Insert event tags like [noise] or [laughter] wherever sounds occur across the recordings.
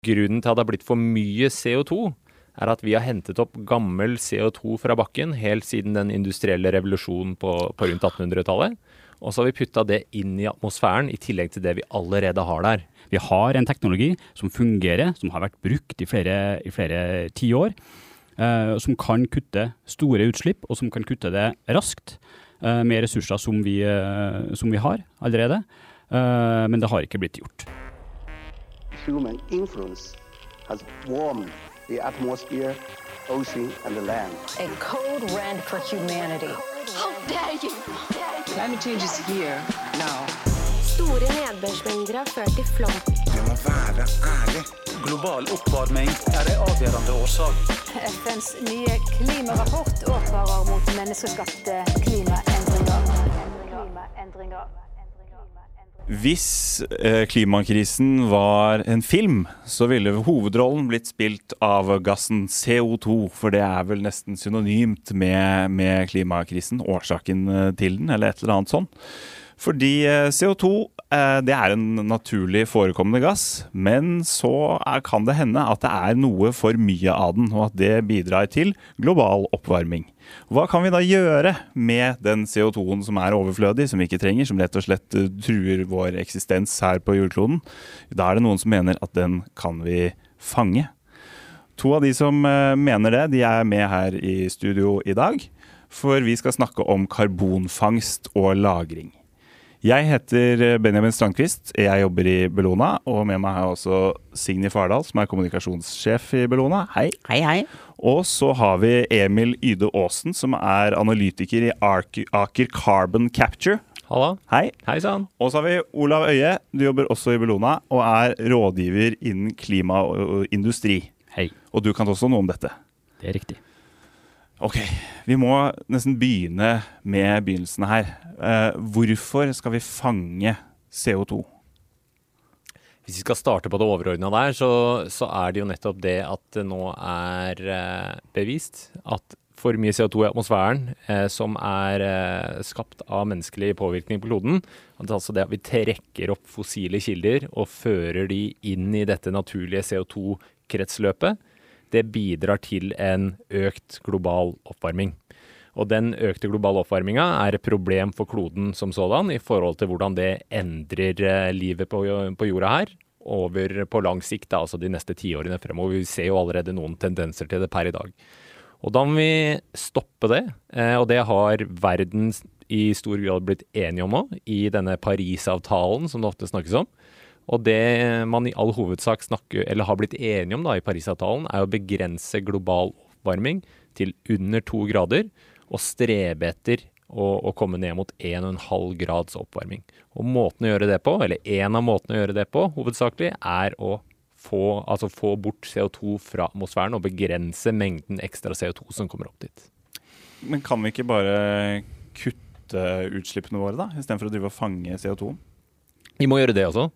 Grunnen til at det har blitt for mye CO2, er at vi har hentet opp gammel CO2 fra bakken helt siden den industrielle revolusjonen på, på rundt 1800-tallet. Og så har vi putta det inn i atmosfæren, i tillegg til det vi allerede har der. Vi har en teknologi som fungerer, som har vært brukt i flere, i flere tiår. Eh, som kan kutte store utslipp, og som kan kutte det raskt eh, med ressurser som vi, eh, som vi har allerede. Eh, men det har ikke blitt gjort. Human influence has warmed the atmosphere, ocean, and the land. A code red for humanity. How dare you! Climate change is here now. Store nedbørsmengder har ført til flom. Vi må være ærlig. Global oppvarming er en avgjørende årsak. FNs nye klimarapport advarer mot menneskeskapte klimaendringer. klimaendringer. Hvis eh, klimakrisen var en film, så ville hovedrollen blitt spilt av gassen CO2. For det er vel nesten synonymt med, med klimakrisen, årsaken eh, til den, eller et eller annet sånt. Fordi eh, CO2 eh, det er en naturlig forekommende gass, men så er, kan det hende at det er noe for mye av den, og at det bidrar til global oppvarming. Hva kan vi da gjøre med den CO2-en som er overflødig, som vi ikke trenger, som rett og slett eh, truer vår eksistens her på jordkloden? Da er det noen som mener at den kan vi fange. To av de som eh, mener det, de er med her i studio i dag. For vi skal snakke om karbonfangst og -lagring. Jeg heter eh, Benjamin Strandquist. Jeg jobber i Bellona. Og med meg har jeg også Signy Fardal, som er kommunikasjonssjef i Bellona. Hei. Hei, hei. Og så har vi Emil Yde Aasen, som er analytiker i Aker Carbon Capture. Halla. Hei. Hei sann. Og så har vi Olav Øie. Du jobber også i Bellona og er rådgiver innen klima og industri. Hei, Og du kan også noe om dette. det er riktig. Ok, vi må nesten begynne med begynnelsen her. Eh, hvorfor skal vi fange CO2? Hvis vi skal starte på det overordna der, så, så er det jo nettopp det at det nå er eh, bevist at for mye CO2 i atmosfæren eh, som er eh, skapt av menneskelig påvirkning på kloden, at altså det at vi trekker opp fossile kilder og fører de inn i dette naturlige CO2-kretsløpet, det bidrar til en økt global oppvarming. Og den økte globale oppvarminga er et problem for kloden som sådan, i forhold til hvordan det endrer eh, livet på, jorda her over på lang sikt, altså de neste tiårene fremover. Vi ser jo allerede noen tendenser til det per i dag. Og da må vi stoppe det, eh, og det har verden i stor grad blitt enige om nå, i denne Parisavtalen som det ofte snakkes om. Og det man i all hovedsak snakker, eller har blitt enige om da i Parisavtalen, er å begrense global oppvarming til under to grader, og strebe etter å, å komme ned mot 1,5 grads oppvarming. Og måten å gjøre det på, eller en av måtene å gjøre det på, hovedsakelig, er å få, altså få bort CO2 fra atmosfæren og begrense mengden ekstra CO2 som kommer opp dit. Men kan vi ikke bare kutte utslippene våre, da? Istedenfor å drive og fange CO2? Vi må gjøre det også.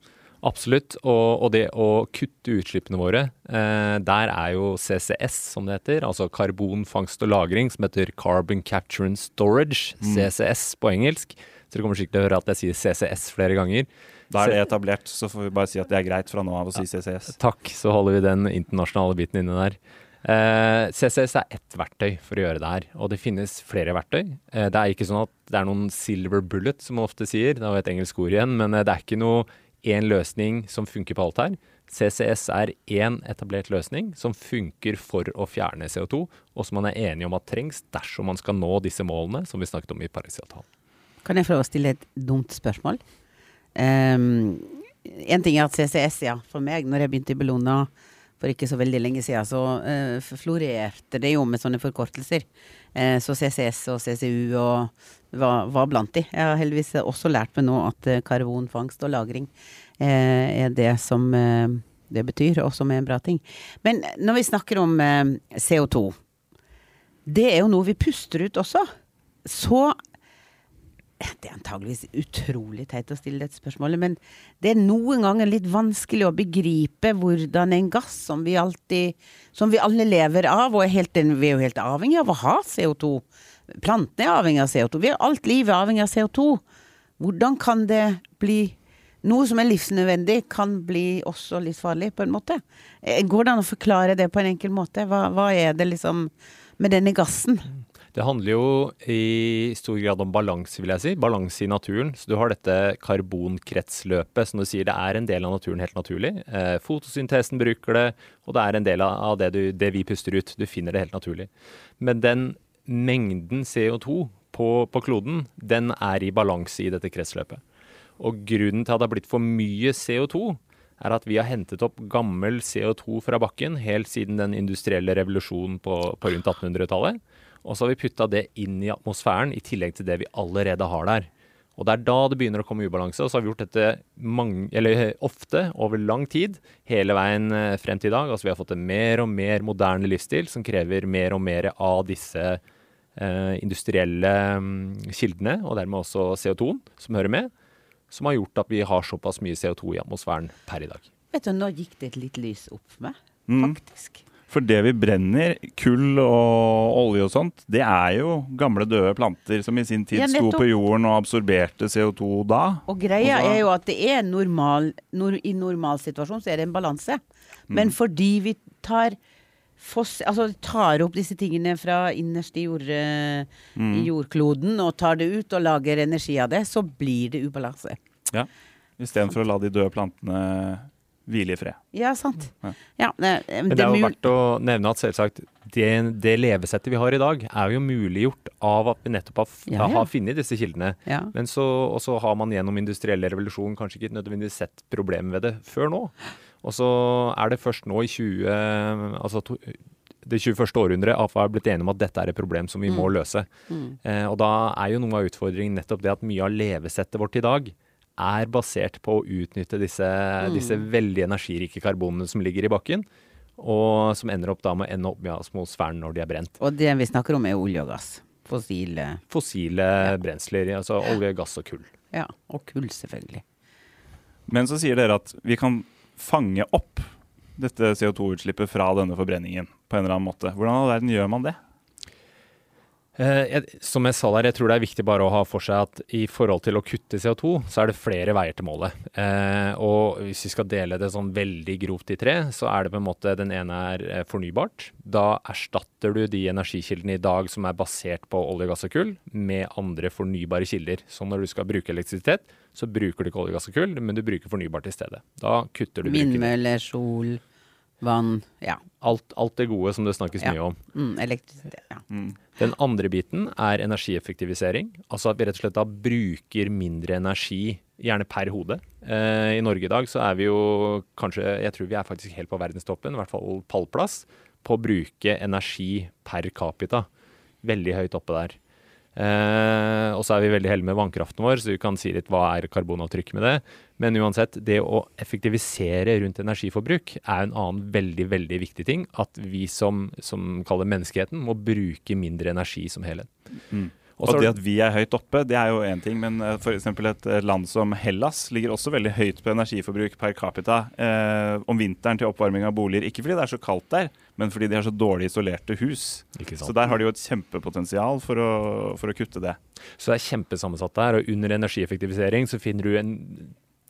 Absolutt. Og, og det å kutte utslippene våre, eh, der er jo CCS, som det heter, altså karbonfangst og -lagring, som heter Carbon Capture and Storage, CCS på engelsk. Så dere kommer sikkert til å høre at jeg sier CCS flere ganger. Da er det etablert, så får vi bare si at det er greit fra nå av å si CCS. Takk, så holder vi den internasjonale biten inne der. Eh, CCS er ett verktøy for å gjøre det her, og det finnes flere verktøy. Eh, det er ikke sånn at det er noen silver bullet, som man ofte sier, det er jo et engelsk ord igjen, men eh, det er ikke noe én løsning som funker på alt her. CCS er én etablert løsning som funker for å fjerne CO2, og som man er enige om at trengs dersom man skal nå disse målene som vi snakket om i Parisavtalen. Kan jeg få å stille et dumt spørsmål? Um, en ting er at CCS, ja. For meg, når jeg begynte i Bellona for ikke så veldig lenge siden, så uh, florerte det jo med sånne forkortelser. Uh, så CCS og CCU og var, var blant de. Jeg har heldigvis også lært meg nå at eh, karbonfangst og -lagring eh, er det som eh, det betyr, og som er en bra ting. Men når vi snakker om eh, CO2, det er jo noe vi puster ut også. Så det er antageligvis utrolig teit å stille dette spørsmålet, men det er noen ganger litt vanskelig å begripe hvordan en gass som vi alltid Som vi alle lever av, og er helt, vi er jo helt avhengig av å ha CO2. Plantene er avhengig av CO2. Vi er alt liv er avhengig av CO2. Hvordan kan det bli noe som er livsnødvendig, kan bli også livsfarlig, på en måte. Eh, Går det an å forklare det på en enkel måte? Hva, hva er det liksom med denne gassen? Det handler jo i stor grad om balanse, vil jeg si. Balanse i naturen. Så du har dette karbonkretsløpet, som du sier, det er en del av naturen helt naturlig. Eh, fotosyntesen bruker det, og det er en del av det, du, det vi puster ut. Du finner det helt naturlig. Men den mengden CO2 på, på kloden, den er i balanse i dette kretsløpet. Og grunnen til at det har blitt for mye CO2, er at vi har hentet opp gammel CO2 fra bakken helt siden den industrielle revolusjonen på, på rundt 1800-tallet. Og så har vi putta det inn i atmosfæren, i tillegg til det vi allerede har der. Og det er da det begynner å komme ubalanse. Og så har vi gjort dette mange, eller ofte over lang tid, hele veien eh, frem til i dag. Altså vi har fått en mer og mer moderne livsstil som krever mer og mer av disse industrielle mm, kildene, og dermed også CO2-en som hører med, som har gjort at vi har såpass mye CO2 i atmosfæren per i dag. Vet du, nå gikk det et litt lys opp for meg, Mm. faktisk. For det vi brenner, kull og olje og sånt, det er jo gamle døde planter som i sin tid Ja, sto på jorden og absorberte CO2 da. Og greia Og da- er jo at det er normal, nor, i normal situasjon så er det en balanse. Men Mm. fordi vi tar foss, altså tar opp disse tingene fra innerst i, jord, eh, Mm. i jordkloden og tar det ut og lager energi av det, så blir det ubalanse. Ja. Istedenfor å la de døde plantene hvile i fred. Ja, sant. Ja. Ja, det, Men det er jo verdt å nevne at selvsagt det, det levesettet vi har i dag, er jo muliggjort av at vi nettopp har, Ja, ja. har funnet disse kildene. Ja. Men så, så har man gjennom industriell revolusjon kanskje ikke nødvendigvis sett problemet ved det før nå. Og så er det først nå i 20, altså to, det 21. århundret at vi har blitt enige om at dette er et problem som vi må løse. Mm. Eh, og da er jo noe av utfordringen nettopp det at mye av levesettet vårt i dag er basert på å utnytte disse, disse veldig energirike karbonene som ligger i bakken, og som ender opp da med å ende opp med atmosfæren når de er brent. Og det vi snakker om er olje og gass. Fossile Fossile brensler, altså olje, gass og kull. Ja, og kull, selvfølgelig. Men så sier dere at vi kan fange opp dette CO2-utslippet fra denne forbrenningen på en eller annen måte. Hvordan all verden gjør man det? Eh, som jeg sa der, jeg tror det er viktig bare å ha for seg at i forhold til å kutte CO2, så er det flere veier til målet. Eh, og hvis vi skal dele det sånn veldig grovt i tre, så er det på en måte den ene er eh, fornybart. Da erstatter du de energikildene i dag som er basert på olje, gass og kull, med andre fornybare kilder. Så når du skal bruke elektrisitet, så bruker du ikke olje, gass og kull, men du bruker fornybart i stedet. Da kutter du. Vindmøller, sol, vann. Ja. Alt, alt det gode som det snakkes Ja. mye om. Mm, elektrisitet. Ja. Den andre biten er energieffektivisering. Altså at vi rett og slett da bruker mindre energi, gjerne per hode. Eh, I Norge i dag så er vi jo kanskje, jeg tror vi er faktisk helt på verdenstoppen, i hvert fall pallplass, på å bruke energi per capita. Veldig høyt oppe der. Eh, og så er vi veldig heldige med vannkraften vår, så vi kan si litt hva er karbonavtrykk med det. Men uansett, det å effektivisere rundt energiforbruk er en annen veldig, veldig viktig ting. At vi som, som kaller menneskeheten, må bruke mindre energi som helhet. Mm. Og Og det at vi er høyt oppe, det er jo én ting, men f.eks. for eksempel et eh, land som Hellas ligger også veldig høyt på energiforbruk per capita eh, om vinteren til oppvarming av boliger. Ikke fordi det er så kaldt der, men fordi de har så dårlig isolerte hus. Så der har de jo et kjempepotensial for å, for å kutte det. Så det er kjempesammensatt der, og under energieffektivisering så finner du en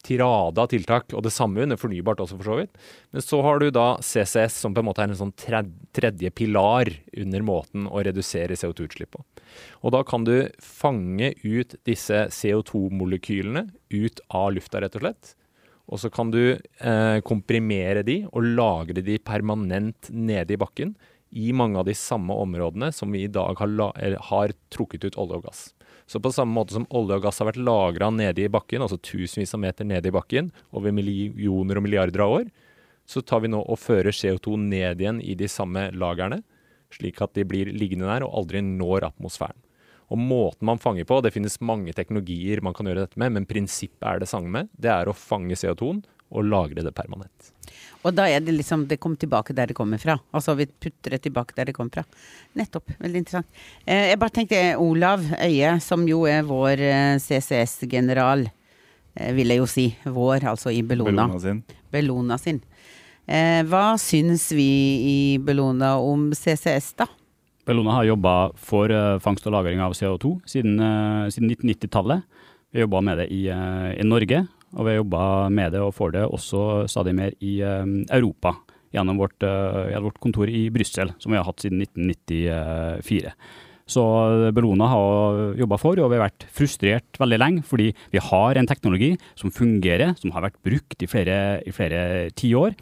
tirade av tiltak, og det samme under fornybart også, for så vidt. Men så har du da CCS, som på en måte er en sånn tredje pilar under måten å redusere CO2-utslipp på. Og da kan du fange ut disse CO2-molekylene ut av lufta, rett og slett. Og så kan du eh, komprimere de og lagre de permanent nede i bakken i mange av de samme områdene som vi i dag har, har trukket ut olje og gass. Så på samme måte som olje og gass har vært lagra nede i bakken, altså tusenvis av meter nede i bakken over millioner og milliarder av år, så tar vi nå og fører CO2 ned igjen i de samme lagrene, slik at de blir liggende der og aldri når atmosfæren. Og måten man fanger på, det finnes mange teknologier man kan gjøre dette med, men prinsippet er det samme. Det er å fange CO2-en og lagre det permanent. Og da er det liksom Det kommer tilbake der det kommer fra. Altså vi putter det tilbake der det kommer fra. Nettopp. Veldig interessant. Eh, jeg bare tenkte Olav Øie, som jo er vår eh, CCS-general, eh, vil jeg jo si. Vår, altså i Bellona. Bellona sin. Bellona sin. Eh, hva syns vi i Bellona om CCS, da? Bellona har jobba for eh, fangst og lagring av CO2 siden, siden 1990-tallet. Vi har jobba med det i, i Norge, og vi har jobba med det og får det også stadig mer i eh, Europa. Gjennom vårt, eh, vårt kontor i Brussel, som vi har hatt siden 1994. Så Bellona har jobba for, og vi har vært frustrert veldig lenge, fordi vi har en teknologi som fungerer, som har vært brukt i flere, i flere tiår,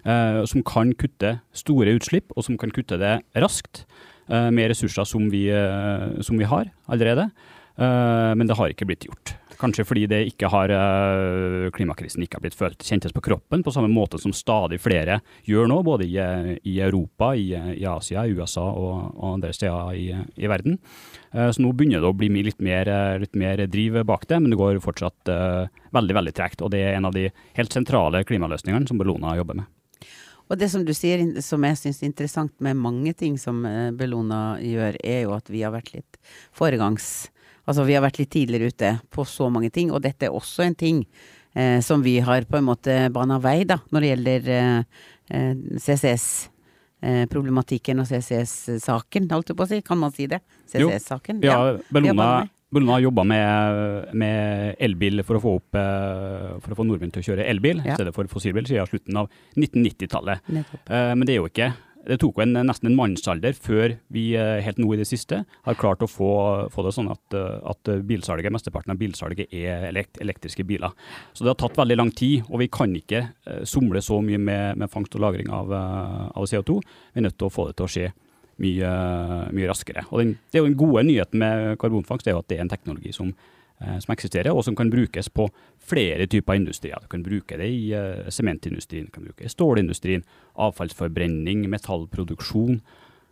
Uh, som kan kutte store utslipp, og som kan kutte det raskt, Uh, med ressurser som vi, uh, som vi har allerede. Eh, men det har ikke blitt gjort. Kanskje fordi det ikke har, eh, klimakrisen ikke har blitt følt kjentes på kroppen, på samme måte som stadig flere gjør nå, både i, i Europa, i, i, Asia, i USA og, og andre steder i, i verden. Eh, Så nå begynner det å bli litt mer, eh, litt mer driv bak det, men det går fortsatt veldig veldig tregt. Og det er en av de helt sentrale klimaløsningene som Bellona jobber med. Og det som du sier, som jeg syns er interessant med mange ting som Bellona gjør, er jo at vi har vært litt foregangs... Altså vi har vært litt tidligere ute på så mange ting, og dette er også en ting eh, som vi har på en måte bana vei, da, når det gjelder eh, eh, CCS-problematikken og CCS-saken, holdt jeg på å si. Kan man si det? CCS-saken? Ja, ja, Bellona. Bellona har jobba med, med elbil for å få opp eh, For å få nordmenn til å kjøre elbil Ja. i stedet for fossilbil siden slutten av 1990-tallet. Eh, Men det er jo ikke Det tok jo en, nesten en mannsalder før vi eh, helt nå i det siste har klart å få, få det sånn at, eh, at bilsalget, mesteparten av bilsalget er elekt, elektriske biler. Så det har tatt veldig lang tid, og vi kan ikke eh, somle så mye med, med fangst og lagring av, av CO2. Vi er nødt til å få det til å skje mye, mye raskere. Og den, det er jo den gode nyheten med karbonfangst, det er jo at det er en teknologi som, som eksisterer, og som kan brukes på flere typer industrier. Du kan bruke det i eh, sementindustrien, du kan bruke det i stålindustrien, avfallsforbrenning, metallproduksjon.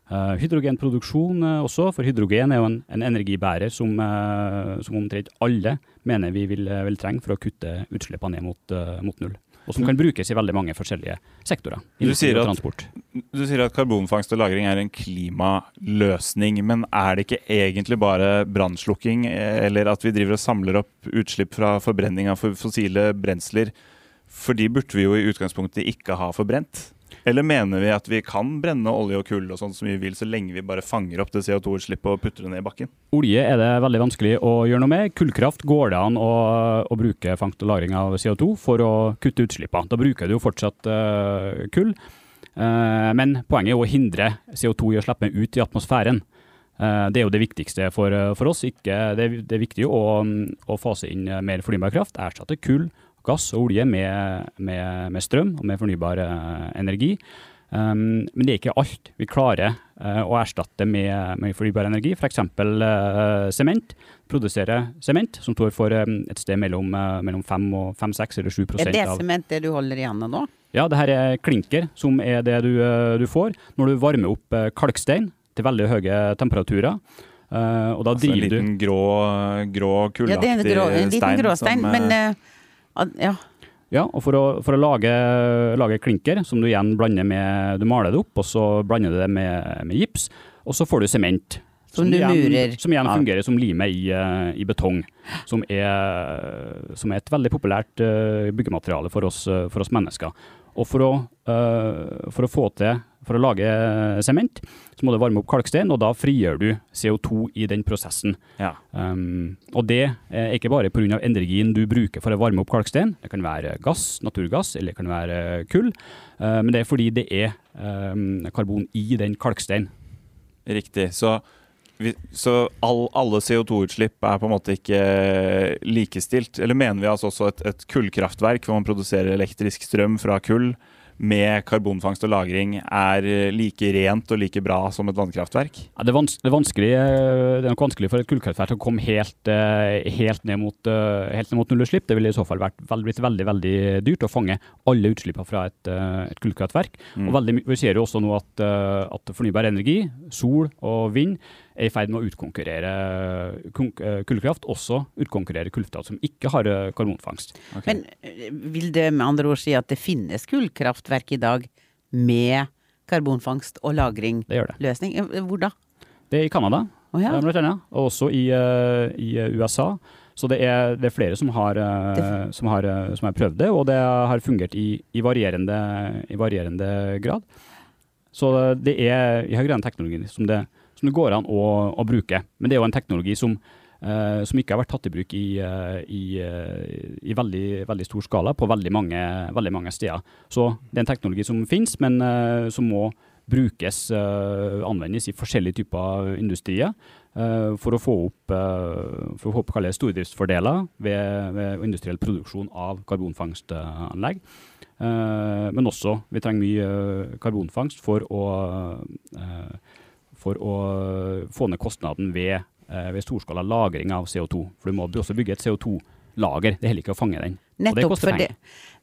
Uh, hydrogenproduksjon uh, også, for hydrogen er jo en, en energibærer som, uh, som omtrent alle mener vi vil, vil trenge for å kutte utslippene ned mot, eh, mot null. Og som kan brukes i veldig mange forskjellige sektorer. Du sier at- Du sier at karbonfangst og -lagring er en klimaløsning, men er det ikke egentlig bare brannslukking, eh, eller at vi driver og samler opp utslipp fra forbrenning av fossile brensler? For de burde vi jo i utgangspunktet ikke ha forbrent. Eller mener vi at vi kan brenne olje og kull og sånn som vi vil, så lenge vi bare fanger opp det CO2-utslippet og putter det ned i bakken? Olje er det veldig vanskelig å gjøre noe med. Kullkraft går det an å, å bruke fangst og lagring av CO2 for å kutte utslippene. Da bruker du jo fortsatt uh, kull, Uh, men poenget er å hindre CO2 i å slippe ut i atmosfæren. Eh, det er jo det viktigste for, for oss. Ikke, det, er- det er viktig å, å fase inn mer fornybar kraft, erstatte kull, gass og olje med, med, med strøm og med fornybar eh, energi. Um, men det er ikke alt vi klarer uh, å erstatte med, med fornybar energi. F.eks. Uh, sement. Produsere sement, som står for um, et sted mellom, uh, mellom 5, og 5, 6 eller 7 av Er det sement det du holder i handa nå? Ja, det her er klinker, som er det du, du får når du varmer opp kalkstein til veldig høye temperaturer. Eh, og da Altså driver du En liten grå, grå Ja, kullaktig det er en, grå, en liten stein gråstein, som, men ja. Ja, og for å, for å lage, lage klinker, som du igjen blander med Du maler det opp, og så blander du det med, med gips, og så får du sement. Som du igjen, murer Som igjen fungerer som limet i, eh, i betong. Som er, som er et veldig populært eh, byggemateriale for oss, eh, for oss mennesker. Og for å, uh, for å få til for å lage sement, så må du varme opp kalkstein, og da frigjør du CO2 i den prosessen. Ja. Um, og det er ikke bare pga. energien du bruker for å varme opp kalkstein. Det kan være gass, naturgass, eller det kan være kull. Uh, men det er fordi det er um, karbon i den kalksteinen. Riktig. Så, så all, alle CO2-utslipp er på en måte ikke likestilt? Eller mener vi altså også et, et kullkraftverk hvor man produserer elektrisk strøm fra kull med karbonfangst og -lagring er like rent og like bra som et vannkraftverk? Ja, det, er det, er eh, det er nok vanskelig for et kullkraftverk å komme helt, eh, helt, ned mot, eh, helt ned mot nullutslipp. Det ville i så fall vært veld, blitt veldig veldig dyrt å fange alle utslippene fra et, eh, et kullkraftverk. Mm. Og veldig, vi ser jo også nå at, eh, at fornybar energi, sol og vind, er i ferd med å utkonkurrere kon- eh, kullkraft, også utkonkurrere kullkraft som ikke har karbonfangst. karbonfangst. Men eh, vil det med andre ord si at det finnes kullkraftverk i dag med karbonfangst og lagring Det gjør det. løsning? Eh, Hvor da? Det er i Canada, oh, ja. eh, blant annet, og også i, eh, i eh, USA. Så det er, det er flere som har, eh, som, har, eh, som har prøvd det, og det har fungert i, i, varierende, i varierende grad. Så det er i høy grad teknologien som det, som det går an å, å bruke. Men det er jo en teknologi som uh, som ikke har vært tatt i bruk i, uh, i, uh, i veldig, veldig stor skala på veldig mange, veldig mange steder. Så det er en teknologi som finnes, men som må brukes, anvendes i forskjellige typer industrier for å få opp, for å få opp stordriftsfordeler ved, ved industriell produksjon av karbonfangstanlegg. Men også, vi trenger mye karbonfangst for å, for å få ned kostnaden ved, eh, ved storskala lagring av CO2. For du må også bygge et CO2-lager, det er heller ikke å fange den. Nettopp. For, det,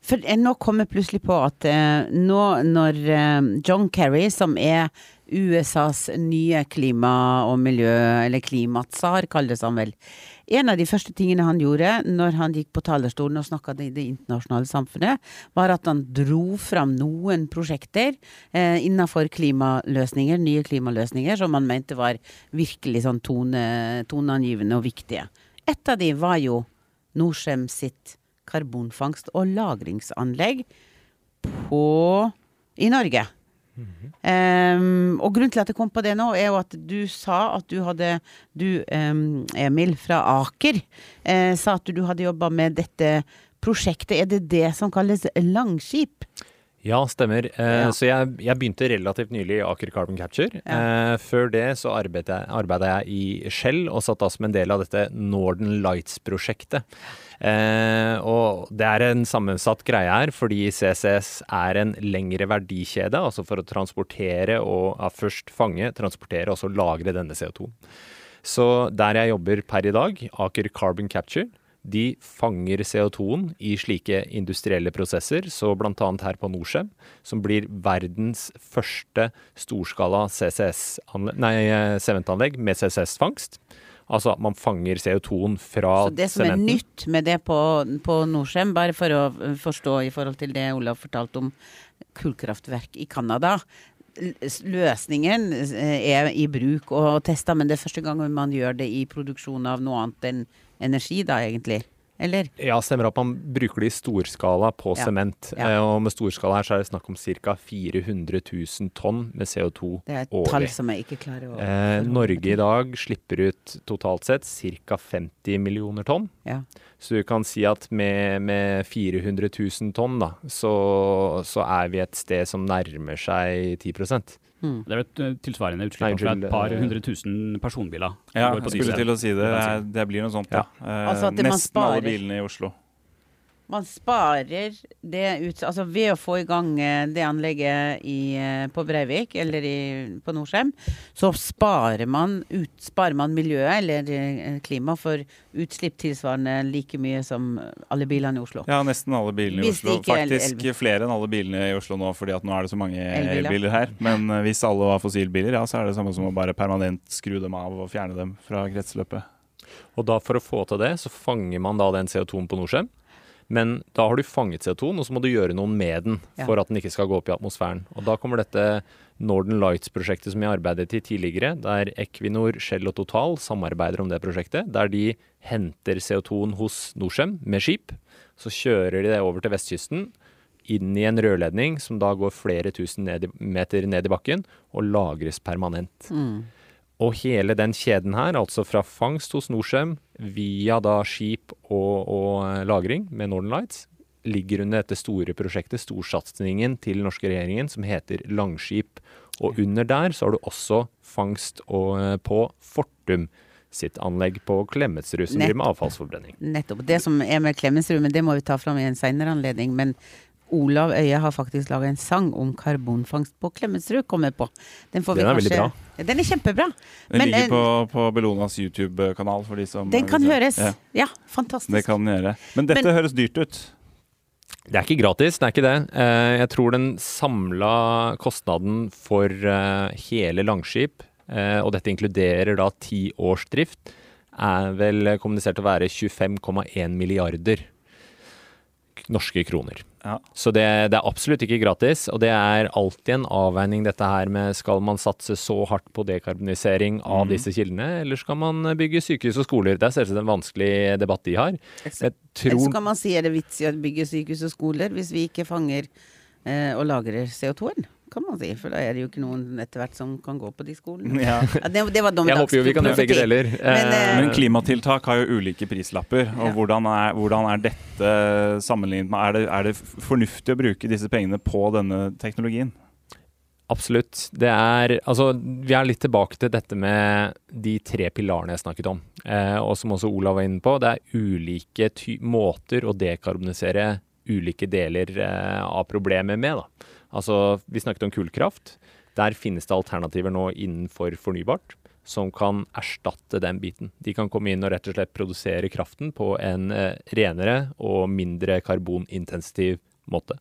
for nå kommer jeg plutselig på at eh, nå når eh, John Kerry, som er USAs nye klima- og miljø, eller klimatsar, kalles han vel. En av de første tingene han gjorde når han gikk på talerstolen og snakka i det internasjonale samfunnet, var at han dro fram noen prosjekter eh, innenfor klimaløsninger, nye klimaløsninger, som han mente var virkelig sånn tone, toneangivende og viktige. Et av de var jo Norcem sitt karbonfangst- og lagringsanlegg på, i Norge. Em, og grunnen til at jeg kom på det nå, er jo at du sa at du hadde Du, um, Emil fra Aker, uh, sa at du hadde jobba med dette prosjektet. Er det det som kalles Langskip? Ja, stemmer. Uh, Ja. Så jeg, jeg begynte relativt nylig i Aker Carbon Capture. Uh, før det så arbeidet jeg, jeg i Shell, og satt da som en del av dette Northern Lights-prosjektet. Eh, og det er en sammensatt greie her, fordi CCS er en lengre verdikjede, altså for å transportere og ja, først fange, transportere og så lagre denne CO2. Så der jeg jobber per i dag, Aker Carbon Capture, de fanger CO2-en i slike industrielle prosesser, så bl.a. her på Norcem, som blir verdens første storskala CCS-anlegg, nei, eh, sementanlegg med CCS-fangst. Altså at man fanger CO2-en fra Så det som er sementen. nytt med det på, på Norcem, bare for å forstå i forhold til det Olav fortalte om kullkraftverk i Canada. Løsningen eh, er i bruk og testa, men det er første gang man gjør det i produksjon av noe annet enn energi, da egentlig. Eller? Ja, stemmer at man bruker det i storskala på Ja. sement. Ja. Eh, Og med storskala her så er det snakk om ca. 400 000 tonn med CO2 Det er et årlig. tall som jeg ikke klarer å Eh, Norge i dag slipper ut totalt sett ca. 50 millioner tonn. Ja. Så du kan si at med, med 400 000 tonn, da, så, så er vi et sted som nærmer seg 10 Det er vel eh, tilsvarende utslipp fra et par eh, hundre tusen personbiler. Ja, jeg skulle til å si det. Det, det blir noe sånt, ja. ja. Altså at det man Nesten alle bilene i Oslo. Man sparer det ut Altså ved å få i gang eh, det anlegget i, eh, på Breivik eller i, på Norcem, så sparer man, ut, sparer man miljøet eller eh, klimaet for utslipp tilsvarende like mye som alle bilene i Oslo. Ja, nesten alle bilene i Hvis Oslo. Faktisk flere enn alle bilene i Oslo nå, fordi at nå er det så mange Elbiler. elbiler her. Men hvis alle var fossilbiler, ja, så er det samme som å bare permanent skru dem av og fjerne dem fra kretsløpet. Og da for å få til det, så fanger man da den CO2-en på Norcem. Men da har du fanget CO2-en, og så må du gjøre noe med den for at den ikke skal gå opp i atmosfæren. Og da kommer dette Northern Lights-prosjektet som jeg arbeidet i tidligere, der Equinor, Shell og Total samarbeider om det prosjektet. Der de henter CO2-en hos Norcem med skip. Så kjører de det over til vestkysten, inn i en rørledning som da går flere tusen ned i, meter ned i bakken, og lagres permanent. Og hele den kjeden her, altså fra fangst hos Norcem via da skip og, og eh, lagring med Northern Lights, ligger under dette store prosjektet, storsatsingen til den norske regjeringen, som heter Langskip. Og under der så har du også fangst og, eh, på Fortum sitt anlegg på Klemetsrud, som driver med avfallsforbrenning. Nettopp. Det som er med Klemetsrud, men det må vi ta fram i en seinere anledning. Men Olav Øye har faktisk laga en sang om karbonfangst på Klemetsrud, kom jeg på. Den, får Den er veldig bra. Ja, Den er kjempebra. Den Men, ligger eh, på, på Bellonas YouTube-kanal. for de som Den kan høres. Ja, Ja, fantastisk. det kan den gjøre. Men dette Men- høres dyrt ut. Det er ikke gratis, det er ikke det. Eh, Jeg tror den samla kostnaden for eh, hele Langskip, eh, og dette inkluderer da ti års drift, er vel kommunisert å være 25,1 milliarder norske kroner. Ja. Så det, det er absolutt ikke gratis, og det er alltid en avveining dette her med skal man satse så hardt på dekarbonisering av disse kildene, eller skal man bygge sykehus og skoler? Det er selvsagt en vanskelig debatt de har. Jeg Eller tror så kan man si er det vits i å bygge sykehus og skoler hvis vi ikke fanger eh, og lagrer CO2-en? Kan man si. For da er det jo ikke noen etter hvert som kan gå på de skolene. Ja. [laughs] Ja, det, det var Jeg håper jo vi kan gjøre begge deler. Men, eh, Men klimatiltak har jo ulike prislapper. og Ja. hvordan, er, hvordan er dette sammenlignet med er det, er det fornuftig å bruke disse pengene på denne teknologien? Absolutt. Det er Altså, vi er litt tilbake til dette med de tre pilarene jeg snakket om. Eh, og som også Olav var inne på, det er ulike ty måter å dekarbonisere ulike deler eh, av problemet med. Da. Altså, vi snakket om kullkraft. Der finnes det alternativer nå innenfor fornybart som kan erstatte den biten. De kan komme inn og rett og slett produsere kraften på en eh, renere og mindre karbonintensiv måte.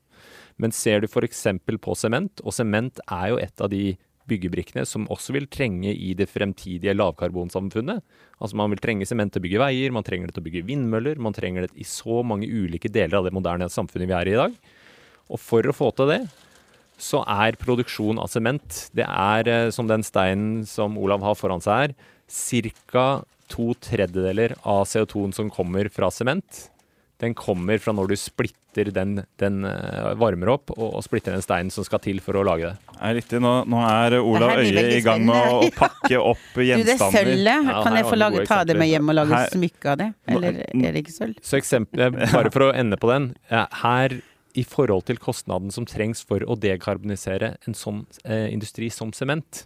Men ser du f.eks. på sement, og sement er jo et av de byggebrikkene som også vil trenge i det fremtidige lavkarbonsamfunnet. Altså Man vil trenge sement til å bygge veier, man trenger det til å bygge vindmøller. Man trenger det i så mange ulike deler av det moderne samfunnet vi er i i dag. Og for å få til det, så er produksjon av sement Det er, eh, som den steinen som Olav har foran seg her, ca. to tredjedeler av CO2-en som kommer fra sement. Den kommer fra når du splitter den, den eh, varmer opp, og, og splitter den steinen som skal til for å lage det. Er riktig. Nå, nå er Olav Det her Øie i gang med å, å [laughs] pakke opp Du, det er sølvet. Ja, kan jeg få lage, ta det med hjem og lage Her- smykke av det? Eller er det ikke sølv? Så eksempel, eh, bare for å ende på den. eh, Her, i forhold til kostnaden som trengs for å dekarbonisere en sånn eh, industri som sement,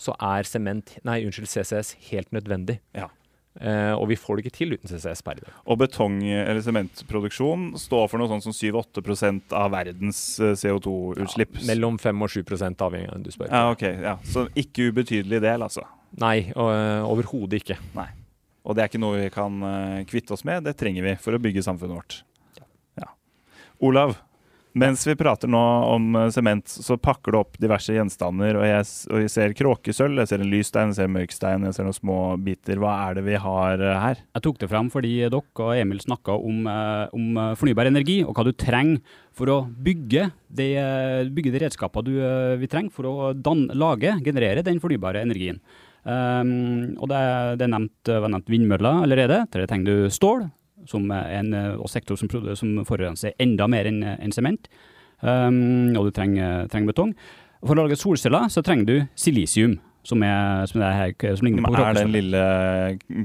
så er sement, nei, unnskyld, CCS helt nødvendig. Ja. Eh, og vi får det ikke til uten CCS per i dag. Og betong- eller sementproduksjon står for noe sånt som 7-8% av verdens eh, CO2-utslipp. Ja, Mellom 5 og 7 avhengig av hvem du spør. Ja, ok. Ja. Så ikke ubetydelig del, altså. Nei, eh, overhodet ikke. Nei. Og det er ikke noe vi kan eh, kvitte oss med, det trenger vi for å bygge samfunnet vårt. Olav, mens vi prater nå om eh, sement, så pakker du opp diverse gjenstander, og jeg, og jeg ser kråkesølv, jeg ser en lysstein, jeg ser en mørkstein, jeg ser noen små biter. Hva er det vi har eh, her? Jeg tok det frem fordi dere og Emil snakka om, eh, om fornybar energi, og hva du trenger for å bygge de, bygge de redskapene du, eh, vi trenger for å dan lage, generere den fornybare energien. Um, og det, det nevnt, var nevnt vindmøller allerede. Til det trenger du stål, en eh, og sektor som, som forurenser enda mer enn enn sement. Um, og du trenger, trenger betong. For å lage solceller så trenger du silisium, som, er, som, er som ligner på er den lille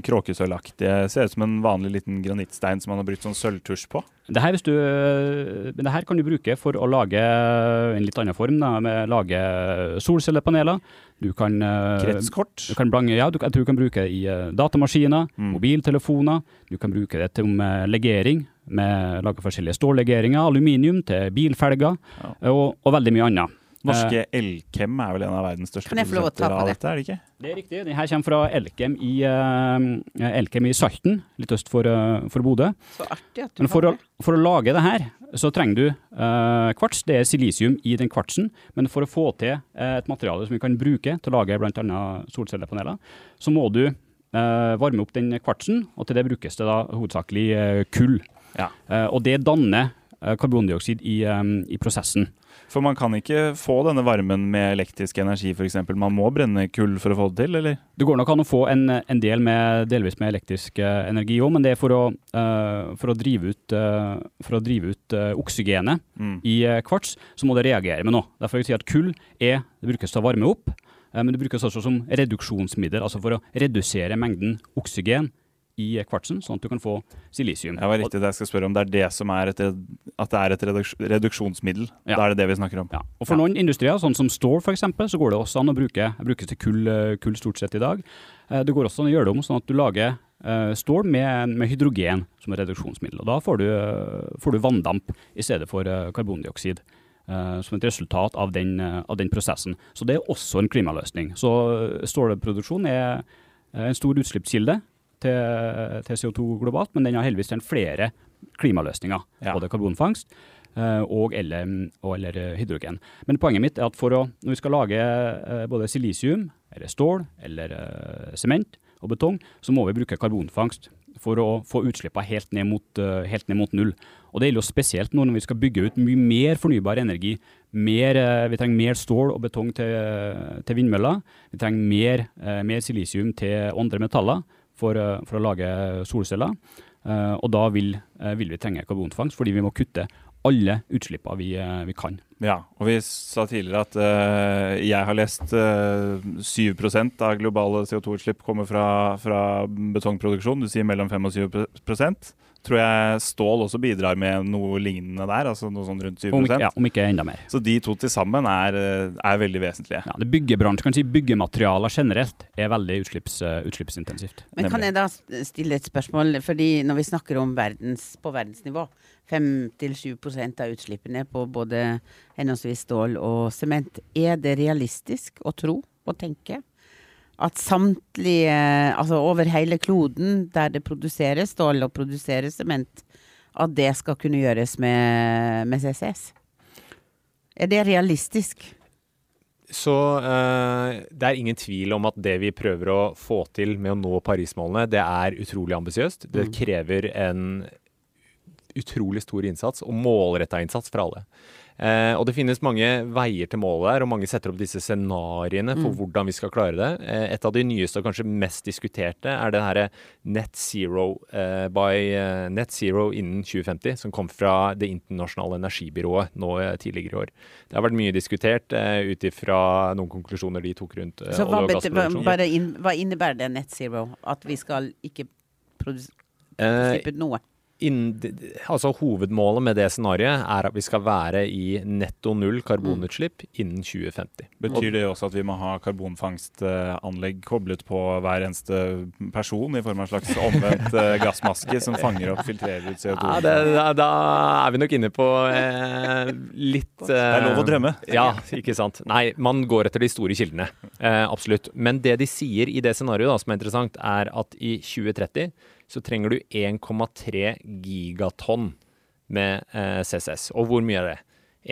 kråkesølvaktige Ser ut som en vanlig liten granittstein som man har brukt sånn sølvtusj på. Det her, du, men det her kan du bruke for å lage en litt annen form. Da, med lage solcellepaneler. Du kan, eh, Kretskort. Du kan blange, ja, du, jeg tror du kan bruke det i eh, datamaskiner, Mm. mobiltelefoner. Du kan bruke det til med legering. Med lage forskjellige stållegeringer, aluminium til bilfelger Ja. og, og veldig mye annet. Norske Elkem er vel en av verdens største Kan jeg få lov å ta produsenter på av det? dette, er det ikke? Det er riktig. Den her kommer fra Elkem i, uh, Elkem i Salten, litt øst for, uh, for Bodø. Så artig at du Men for har å, for å lage det her, så trenger du uh, kvarts. Det er silisium i den kvartsen. Men for å få til et materiale som vi kan bruke til å lage bl.a. solcellepaneler, så må du eh, varme opp den kvartsen, og til det brukes det da hovedsakelig kull. Ja. Eh, og det danner karbondioksid i, eh, i prosessen. For man kan ikke få denne varmen med elektrisk energi f.eks. Man må brenne kull for å få det til, eller? Det går nok an å få en, en del med, delvis med elektrisk eh, energi òg, men det er for å, eh, for å drive ut, eh, for å drive ut eh, oksygenet Mm. i eh, kvarts, så må det reagere med noe. Derfor vil jeg si at kull er, det brukes til å varme opp, eh, men det brukes også som reduksjonsmiddel, altså for å redusere mengden oksygen i kvartsen, sånn at du kan få silisium. Jeg var riktig det jeg skal spørre om. Det er det som er et, at det er et reduksjonsmiddel. Ja. Da er det det vi snakker om. Ja. Og For noen industrier, sånn som stål f.eks., så går det også an å bruke brukes til kull, eh, kull stort sett i dag. Eh, Det går også an å gjøre det om sånn at du lager eh, stål med, med hydrogen som reduksjonsmiddel. Og Da får du, får du vanndamp i stedet for karbondioksid. som et resultat av den, av den prosessen. Så det er også en klimaløsning. Så stålproduksjon er en stor utslippskilde til, til CO2 globalt, men den har heldigvis en flere klimaløsninger. Ja. Både karbonfangst eh, og eller, og eller eh, hydrogen. Men poenget mitt er at for å, når vi skal lage eh, både silisium, eller stål, eller sement og betong, så må vi bruke karbonfangst for å få utslippene helt helt ned mot null. Og det gjelder jo spesielt nå når vi skal bygge ut mye mer fornybar energi. Mer, vi trenger mer stål og betong til, til vindmøller. Vi trenger mer, mer silisium til andre metaller for, eh, for å lage solceller. Eh, og da vil, eh, vil vi trenge karbonfangst, fordi vi må kutte alle utslippene vi, eh, vi kan. Ja, og vi sa tidligere at uh, jeg har lest uh, 7 av globale CO2-utslipp kommer fra, fra betongproduksjon. Du sier mellom 5 og 7 Tror jeg stål også bidrar med noe lignende der, altså noe sånn rundt 7 Om, ikke- ja, om ikke enda mer. Så de to til sammen er, eh, er veldig vesentlige. Ja, det byggebransjen, kan si Byggematerialer generelt er veldig utslipps, eh, utslippsintensivt. Men kan jeg da stille et spørsmål? Fordi når vi snakker om verdens, på verdensnivå, 5-7% av utslippene på både henholdsvis stål og sement, er det realistisk å tro og tenke at samtlige, altså over hele kloden der det produseres stål og produseres sement, at det skal kunne gjøres med, med CCS? Er det realistisk? Så eh, det er ingen tvil om at det vi prøver å få til med å nå Parismålene, det er utrolig ambisiøst. Det Mm. krever en utrolig stor innsats og målretta innsats fra alle. Eh, og det finnes mange veier til målet her, og mange setter opp disse scenarioene for Mm. hvordan vi skal klare det. Eh, et av de nyeste og kanskje mest diskuterte er det herre net zero eh, by eh, net zero innen 2050, som kom fra Det internasjonale energibyrået nå eh, tidligere i år. Det har vært mye diskutert eh, ut ifra noen konklusjoner de tok rundt eh, Så hva, hva, gassproduksjon. hva innebærer det net zero? At vi skal ikke produs- Eh, slippe ut noe? Inn, altså Hovedmålet med det scenarioet er at vi skal være i netto null karbonutslipp innen 2050. Betyr det også at vi må ha karbonfangstanlegg koblet på hver eneste person i form av en slags omvendt [laughs] eh, gassmaske som fanger opp, filtrerer ut CO2? Ja, det, da, da er vi nok inne på eh, litt eh, Det er lov å drømme. Ja, ikke sant. Nei, man går etter de store kildene. Eh, absolutt. Men det de sier i det scenarioet som er interessant, er at i 2030 så trenger du 1,3 gigatonn med eh, CCS. Og hvor mye er det?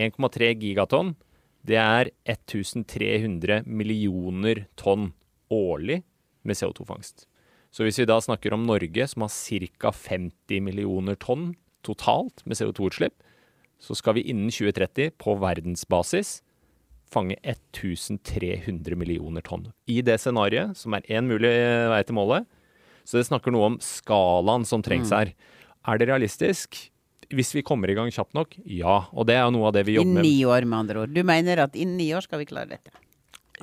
1,3 gigatonn, det er 1300 millioner tonn årlig med CO2-fangst. Så hvis vi da snakker om Norge, som har ca. 50 millioner tonn totalt med CO2-utslipp, så skal vi innen 2030 på verdensbasis fange 1300 millioner tonn. I det scenarioet, som er én mulig vei til målet. Så det snakker noe om skalaen som trengs Mm. her. Er det realistisk? Hvis vi kommer i gang kjapt nok, ja. Og det er jo noe av det vi jobber Innen I ni år, med andre ord. Du mener at innen ni år skal vi klare dette?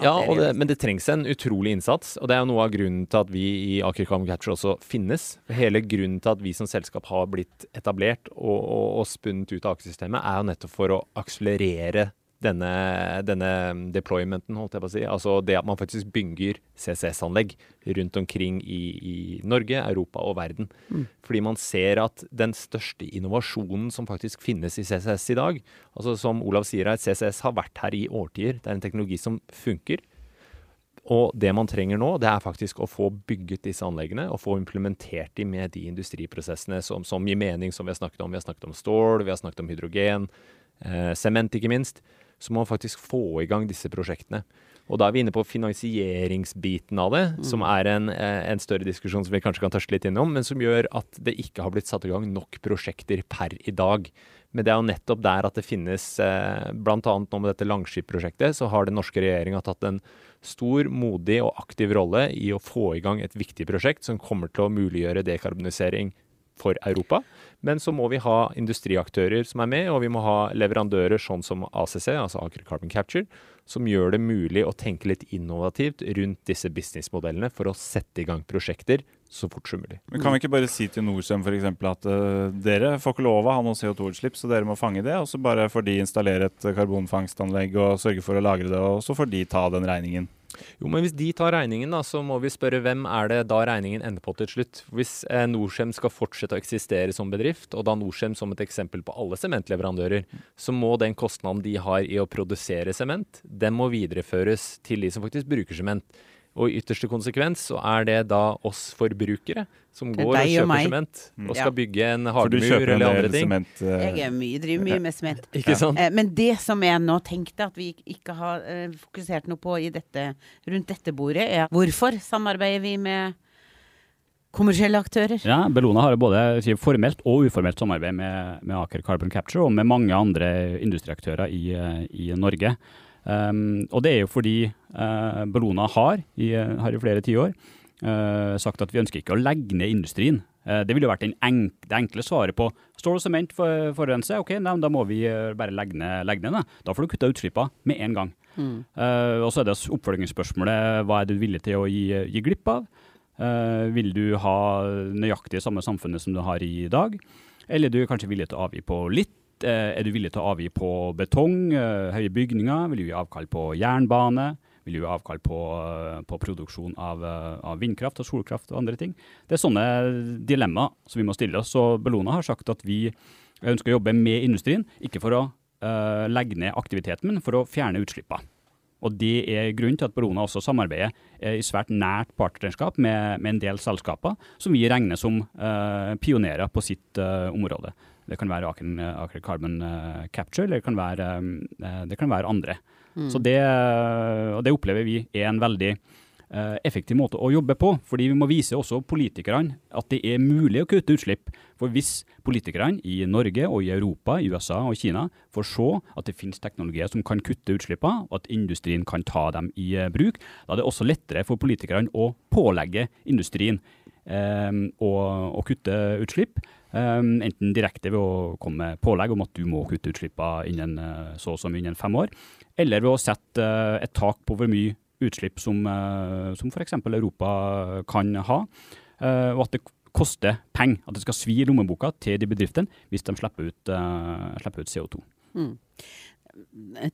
Ja, det men det trengs en utrolig innsats. Og det er jo noe av grunnen til at vi i Aker Capture også finnes. Hele grunnen til at vi som selskap har blitt etablert og, og, og spunnet ut av Aker-systemet, er jo nettopp for å akselerere denne, denne deploymenten, holdt jeg på å si. Altså det at man faktisk bygger CCS-anlegg rundt omkring i, i Norge, Europa og verden. Mm. Fordi man ser at den største innovasjonen som faktisk finnes i CCS i dag, altså som Olav sier her, CCS har vært her i årtier. Det er en teknologi som funker. Og det man trenger nå, det er faktisk å få bygget disse anleggene og få implementert de med de industriprosessene som, som gir mening, som vi har snakket om. Vi har snakket om stål, vi har snakket om hydrogen, eh, sement ikke minst. Så må man faktisk få i gang disse prosjektene. Og da er vi inne på finansieringsbiten av det, Mm. som er en, eh, en større diskusjon som vi kanskje kan tørste litt innom, men som gjør at det ikke har blitt satt i gang nok prosjekter per i dag. Men det er jo nettopp der at det finnes, eh, bl.a. nå med dette Langskip-prosjektet, så har den norske regjeringa tatt en stor, modig og aktiv rolle i å få i gang et viktig prosjekt som kommer til å muliggjøre dekarbonisering for Europa. Men så må vi ha industriaktører som er med, og vi må ha leverandører sånn som ACC, altså Aker Carbon Capture, som gjør det mulig å tenke litt innovativt rundt disse businessmodellene for å sette i gang prosjekter så fort som mulig. Men Kan vi ikke bare si til Norcem eksempel at uh, dere får ikke lov å ha noe CO2-utslipp, så dere må fange det, og så bare får de installere et karbonfangstanlegg og sørge for å lagre det, og så får de ta den regningen? Jo, men hvis de tar regningen, da, så må vi spørre hvem er det da regningen ender på til slutt. Hvis eh, Norcem skal fortsette å eksistere som bedrift, og da Norcem som et eksempel på alle sementleverandører, så må den kostnaden de har i å produsere sement, den må videreføres til de som faktisk bruker sement. Og i ytterste konsekvens så er det da oss forbrukere som går og og kjøper sement og Ja. skal bygge en en eller andre ting. Cement, uh... Jeg er mye, driver mye med sement. [laughs] Ikke sant? Eh, Men det som jeg nå tenkte at vi ikke har eh, fokusert noe på i dette, rundt dette bordet, er hvorfor samarbeider vi med kommersielle aktører? Ja, Bellona har både formelt og uformelt samarbeid med, med Aker Carbon Capture og med mange andre industriaktører i, eh, i Norge. Um, og det er jo fordi uh, Bellona har i, har i flere tiår uh, sagt at vi ønsker ikke å legge ned industrien. Uh, det ville jo vært enk det enkle svaret på stål og sement for, forurenser. Ok, nei, da må vi bare legge ned, legge ned det. Da får du kutta utslippene med en gang. Mm. Og så er det oppfølgingsspørsmålet hva er du villig til å gi, gi glipp av? Vil du ha nøyaktig samme samfunnet som du har i dag? Eller du er kanskje villig til å avgi på litt? Eh, er du villig til å avgi på betong, eh, høye bygninger? Vil du gi avkall på jernbane? Vil du gi avkall på, eh, på produksjon av, av vindkraft og solkraft og andre ting? Det er sånne dilemmaer som vi må stille oss. Så Bellona har sagt at vi ønsker å jobbe med industrien, ikke for å uh, legge ned aktiviteten, men for å fjerne utslippene. Og Det er grunnen til at Bellona også samarbeider eh, i svært nært partnerskap med, med en del selskaper som vi regner som eh, pionerer på sitt eh, område. Det kan være Aker, Carbon eh, Capture, eller det kan være, eh, det kan være andre. Mm. Så det, og det opplever vi er en veldig eh, effektiv måte å jobbe på. Fordi vi må vise også politikerne at det er mulig å kutte utslipp. For hvis politikerne i Norge og i Europa, i USA og Kina får se at det finnes teknologier som kan kutte utslippene, og at industrien kan ta dem i eh, bruk, da er det også lettere for politikerne å pålegge industrien eh, å, å kutte utslipp. Um, enten direkte ved å komme med pålegg om at du må kutte utslippene innen uh, så og så mye innen fem år, eller ved å sette uh, et tak på hvor mye utslipp som, uh, som f.eks. Europa kan ha, og at det koster penger. At det skal svi i lommeboka til de bedriftene hvis de slipper ut, slipper ut CO2. Mm.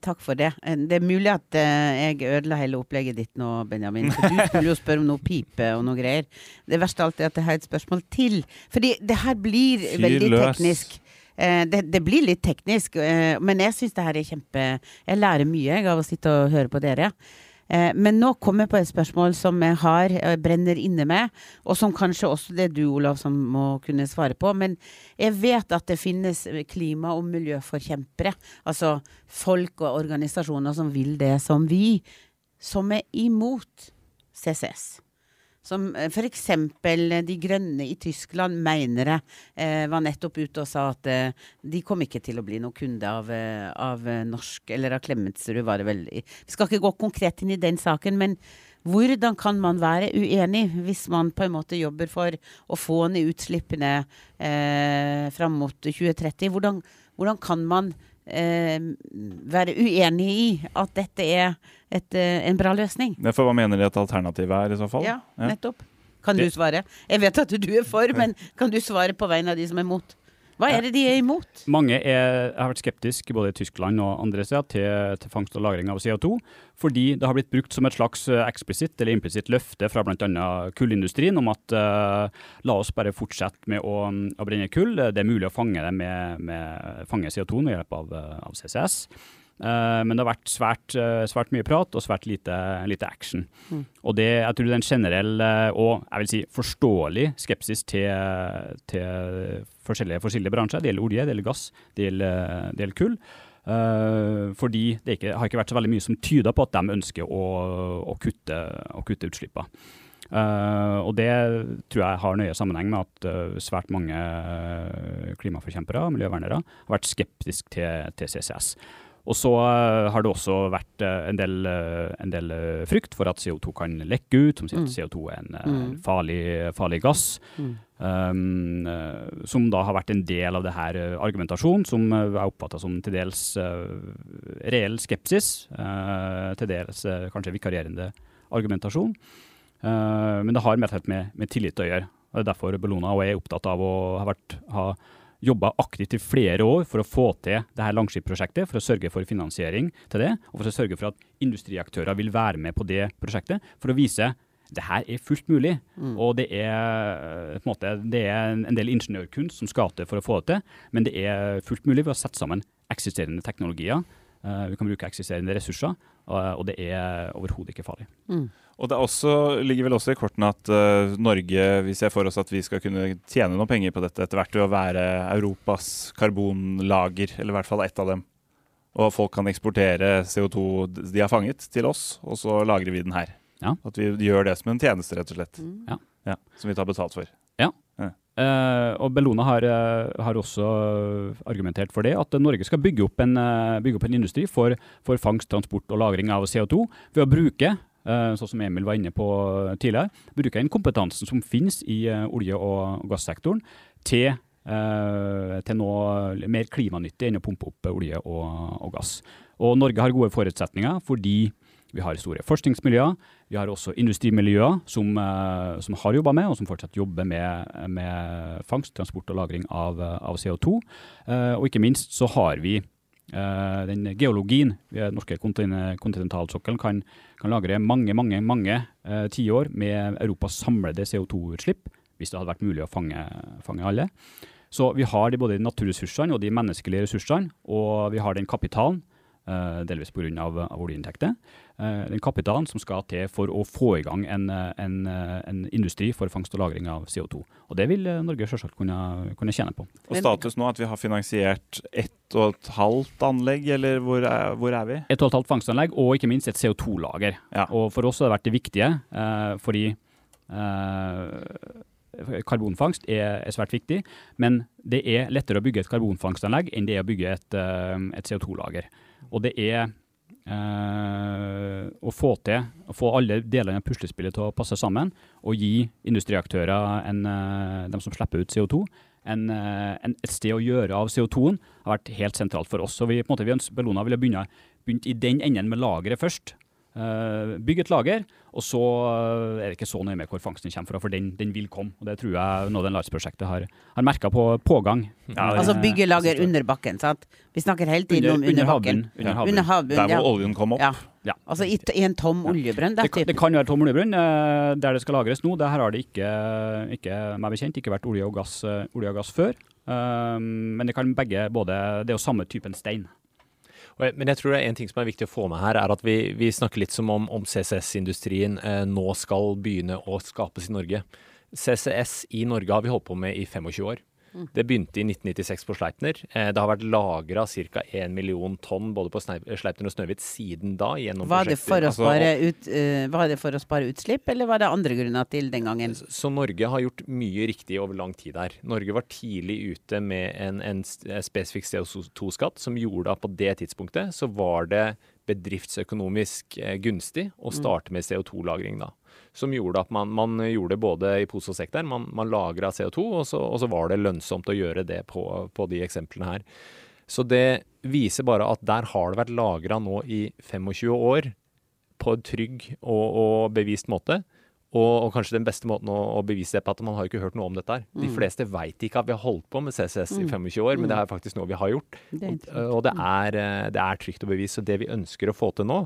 Takk for det. Det er mulig at uh, jeg ødela hele opplegget ditt nå, Benjamin. For du skulle jo spørre om noe pipe og noe greier. Det verste av alt er at jeg har et spørsmål til. Fordi det her blir Fyrløs. veldig teknisk. Eh, det, det blir litt teknisk, eh, men jeg syns det her er kjempe Jeg lærer mye jeg, av å sitte og høre på dere. Eh, men nå kommer jeg på et spørsmål som jeg har, jeg brenner inne med, og som kanskje også det er du, Olav, som må kunne svare på. Men jeg vet at det finnes klima- og miljøforkjempere. Altså folk og organisasjoner som vil det som vi, som er imot CCS. Som f.eks. for eksempel eh, De Grønne i Tyskland mener jeg, Eh, var nettopp ute og sa at eh, de kom ikke til å bli noen kunde av, eh, av eh, norsk Eller av Klemetsrud, var det vel. Vi skal ikke gå konkret inn i den saken, men hvordan kan man være uenig hvis man på en måte jobber for å få ned utslippene eh, fram mot 2030? Hvordan, hvordan kan man eh, være uenig i at dette er et, eh, en bra løsning? For hva mener de at alternativet er, i så fall? Ja, nettopp. Kan du svare? Jeg vet at du er for, men kan du svare på vegne av de som er mot? Hva er det de er imot? Mange er, har vært skeptiske både i Tyskland og andre steder til, til fangst og lagring av CO2, fordi det har blitt brukt som et slags eh, eksplisitt eller implisitt løfte fra bl.a. kullindustrien om at uh, la oss bare fortsette med å, å brenne kull. Det er mulig å fange det med, med fange CO2 ved hjelp av, eh, av CCS. Eh, men det har vært svært, eh, svært mye prat og svært lite, lite action. Mm. Og det, jeg tror det er en generell eh, og jeg vil si forståelig skepsis til, til forskjellige, forskjellige bransjer. Det gjelder olje, det gjelder gass, det gjelder, det gjelder kull. Uh, fordi det ikke, har ikke vært så veldig mye som tyder på at de ønsker å, å kutte, å kutte utslippene. Uh, og det tror jeg har nøye sammenheng med at uh, svært mange klimaforkjempere og miljøvernere har vært skeptiske til, til CCS. Og så uh, har det også vært uh, en del, uh, en del frykt for at CO2 kan lekke ut, som sier at Mm. CO2 er en, uh, Mm. en farlig, farlig gass. Mm. Um, som da har vært en del av det her argumentasjonen, som er oppfatta som til dels reell skepsis, uh, til dels kanskje vikarierende argumentasjon. Uh, men det har med, med, med tillit å gjøre. og Det er derfor Bellona og jeg er opptatt av å ha, vært, ha jobba aktivt i flere år for å få til det her Langskip-prosjektet, for å sørge for finansiering til det, og for å sørge for at industriaktører vil være med på det prosjektet, for å vise det her er fullt mulig. Mm. Og det er, på en måte, det er en del ingeniørkunst som skal til for å få det til, men det er fullt mulig ved å sette sammen eksisterende teknologier. Uh, vi kan bruke eksisterende ressurser, og, og det er overhodet ikke farlig. Mm. Og det er også, ligger vel også i kortene at uh, Norge, vi ser for oss at vi skal kunne tjene noen penger på dette etter hvert ved å være Europas karbonlager, eller i hvert fall ett av dem. Og folk kan eksportere CO2 de har fanget til oss, og så lagrer vi den her. Ja. At vi gjør det som en tjeneste, rett og slett. Mm. Ja. Ja, som vi tar betalt for. Eh, og Bellona har, eh, har også argumentert for det, at Norge skal bygge opp en, bygge opp en industri for, for fangst, transport og lagring av CO2 ved å bruke sånn som Emil var inne på tidligere, bruke den kompetansen som finnes i eh, olje- og gassektoren, til, eh, til noe mer klimanyttig enn å pumpe opp olje og, og gass. Og Norge har gode forutsetninger fordi vi har store forskningsmiljøer. Vi har også industrimiljøer som, eh, som har jobba med, og som fortsatt jobber med, med fangst, transport og lagring av, av CO2. Eh, og ikke minst så har vi eh, den geologien. Er- norske kontinentalsokkelen kan, kan lagre mange, mange, mange eh, tiår med Europas samlede CO2-utslipp, hvis det hadde vært mulig å fange, fange alle. Så vi har de, både de naturressursene og de menneskelige ressursene, og vi har den kapitalen, eh, delvis pga. Av, av oljeinntekter. Eh, den kapitalen som skal til for å få i gang en, eh, en, en industri for fangst og lagring av CO2. Og det vil Norge selvsagt kunne, kunne tjene på. Og status nå at vi har finansiert ett og et halvt anlegg, eller hvor er, hvor er vi? Et og et halvt fangstanlegg og ikke minst et CO2-lager. Ja. Og for oss har det vært det viktige, fordi karbonfangst er, er svært viktig. Men det er lettere å bygge et karbonfangstanlegg enn det er å bygge et, eh, et CO2-lager. Og det er eh, å få til å få alle delene av puslespillet til å passe sammen, og gi industriaktører, en, eh, de som slipper ut CO2, en, eh, en, et sted å gjøre av CO2-en, har vært helt sentralt for oss. Så vi, på en måte, vi Bellona ville begynt i den enden med lageret først. Uh, bygge et lager, og så eh, er det ikke så nøye med hvor fangsten kommer fra, for den, den vil komme. og Det tror jeg Larts-prosjektet har, har merka på pågang. Altså bygge lager under bakken, sant? Vi snakker hele tiden om under bakken. havbunnen. Under Ja. Under havbunnen, Der hvor ja. oljen kom opp. ja. Ja. Altså i, i en tom oljebrønn. Det, Det, kan- være tom oljebrønn. eh, der det skal lagres nå. der her har det ikke, ikke meg bekjent, ikke vært olje og gass, eh, olje og gass før. Um, men det kan begge både Det er jo samme typen stein. Jeg- Men jeg tror det er en ting som er viktig å få med her, er at vi, vi snakker litt som om, om CCS-industrien eh, nå skal begynne å skapes i Norge. CCS i Norge har vi holdt på med i 25 år. Det begynte i 1996 på Sleipner. Eh, det har vært lagra ca. 1 million tonn både på Sleipner og Snøhvit siden da. gjennom var, det for å. Altså, spare ut, eh, var det for å spare utslipp, eller var det andre grunner til den gangen? Så Norge har gjort mye riktig over lang tid her. Norge var tidlig ute med en, en spesifikk CO2-skatt som gjorde at på det tidspunktet så var det bedriftsøkonomisk eh, gunstig å starte med CO2-lagring da. Som gjorde at man, man gjorde det både i pose og sekk der. Man, man lagra CO2, og så, og så var det lønnsomt å gjøre det på, på de eksemplene her. Så det viser bare at der har det vært lagra nå i 25 år på en trygg og, og bevist måte. Og, og kanskje den beste måten å, å bevise det på, at man har ikke hørt noe om dette her. De fleste veit ikke at vi har holdt på med CCS i 25 år, men det er faktisk noe vi har gjort. Og, og det, er, eh, det er trygt å bevise. Så det vi ønsker å få til nå,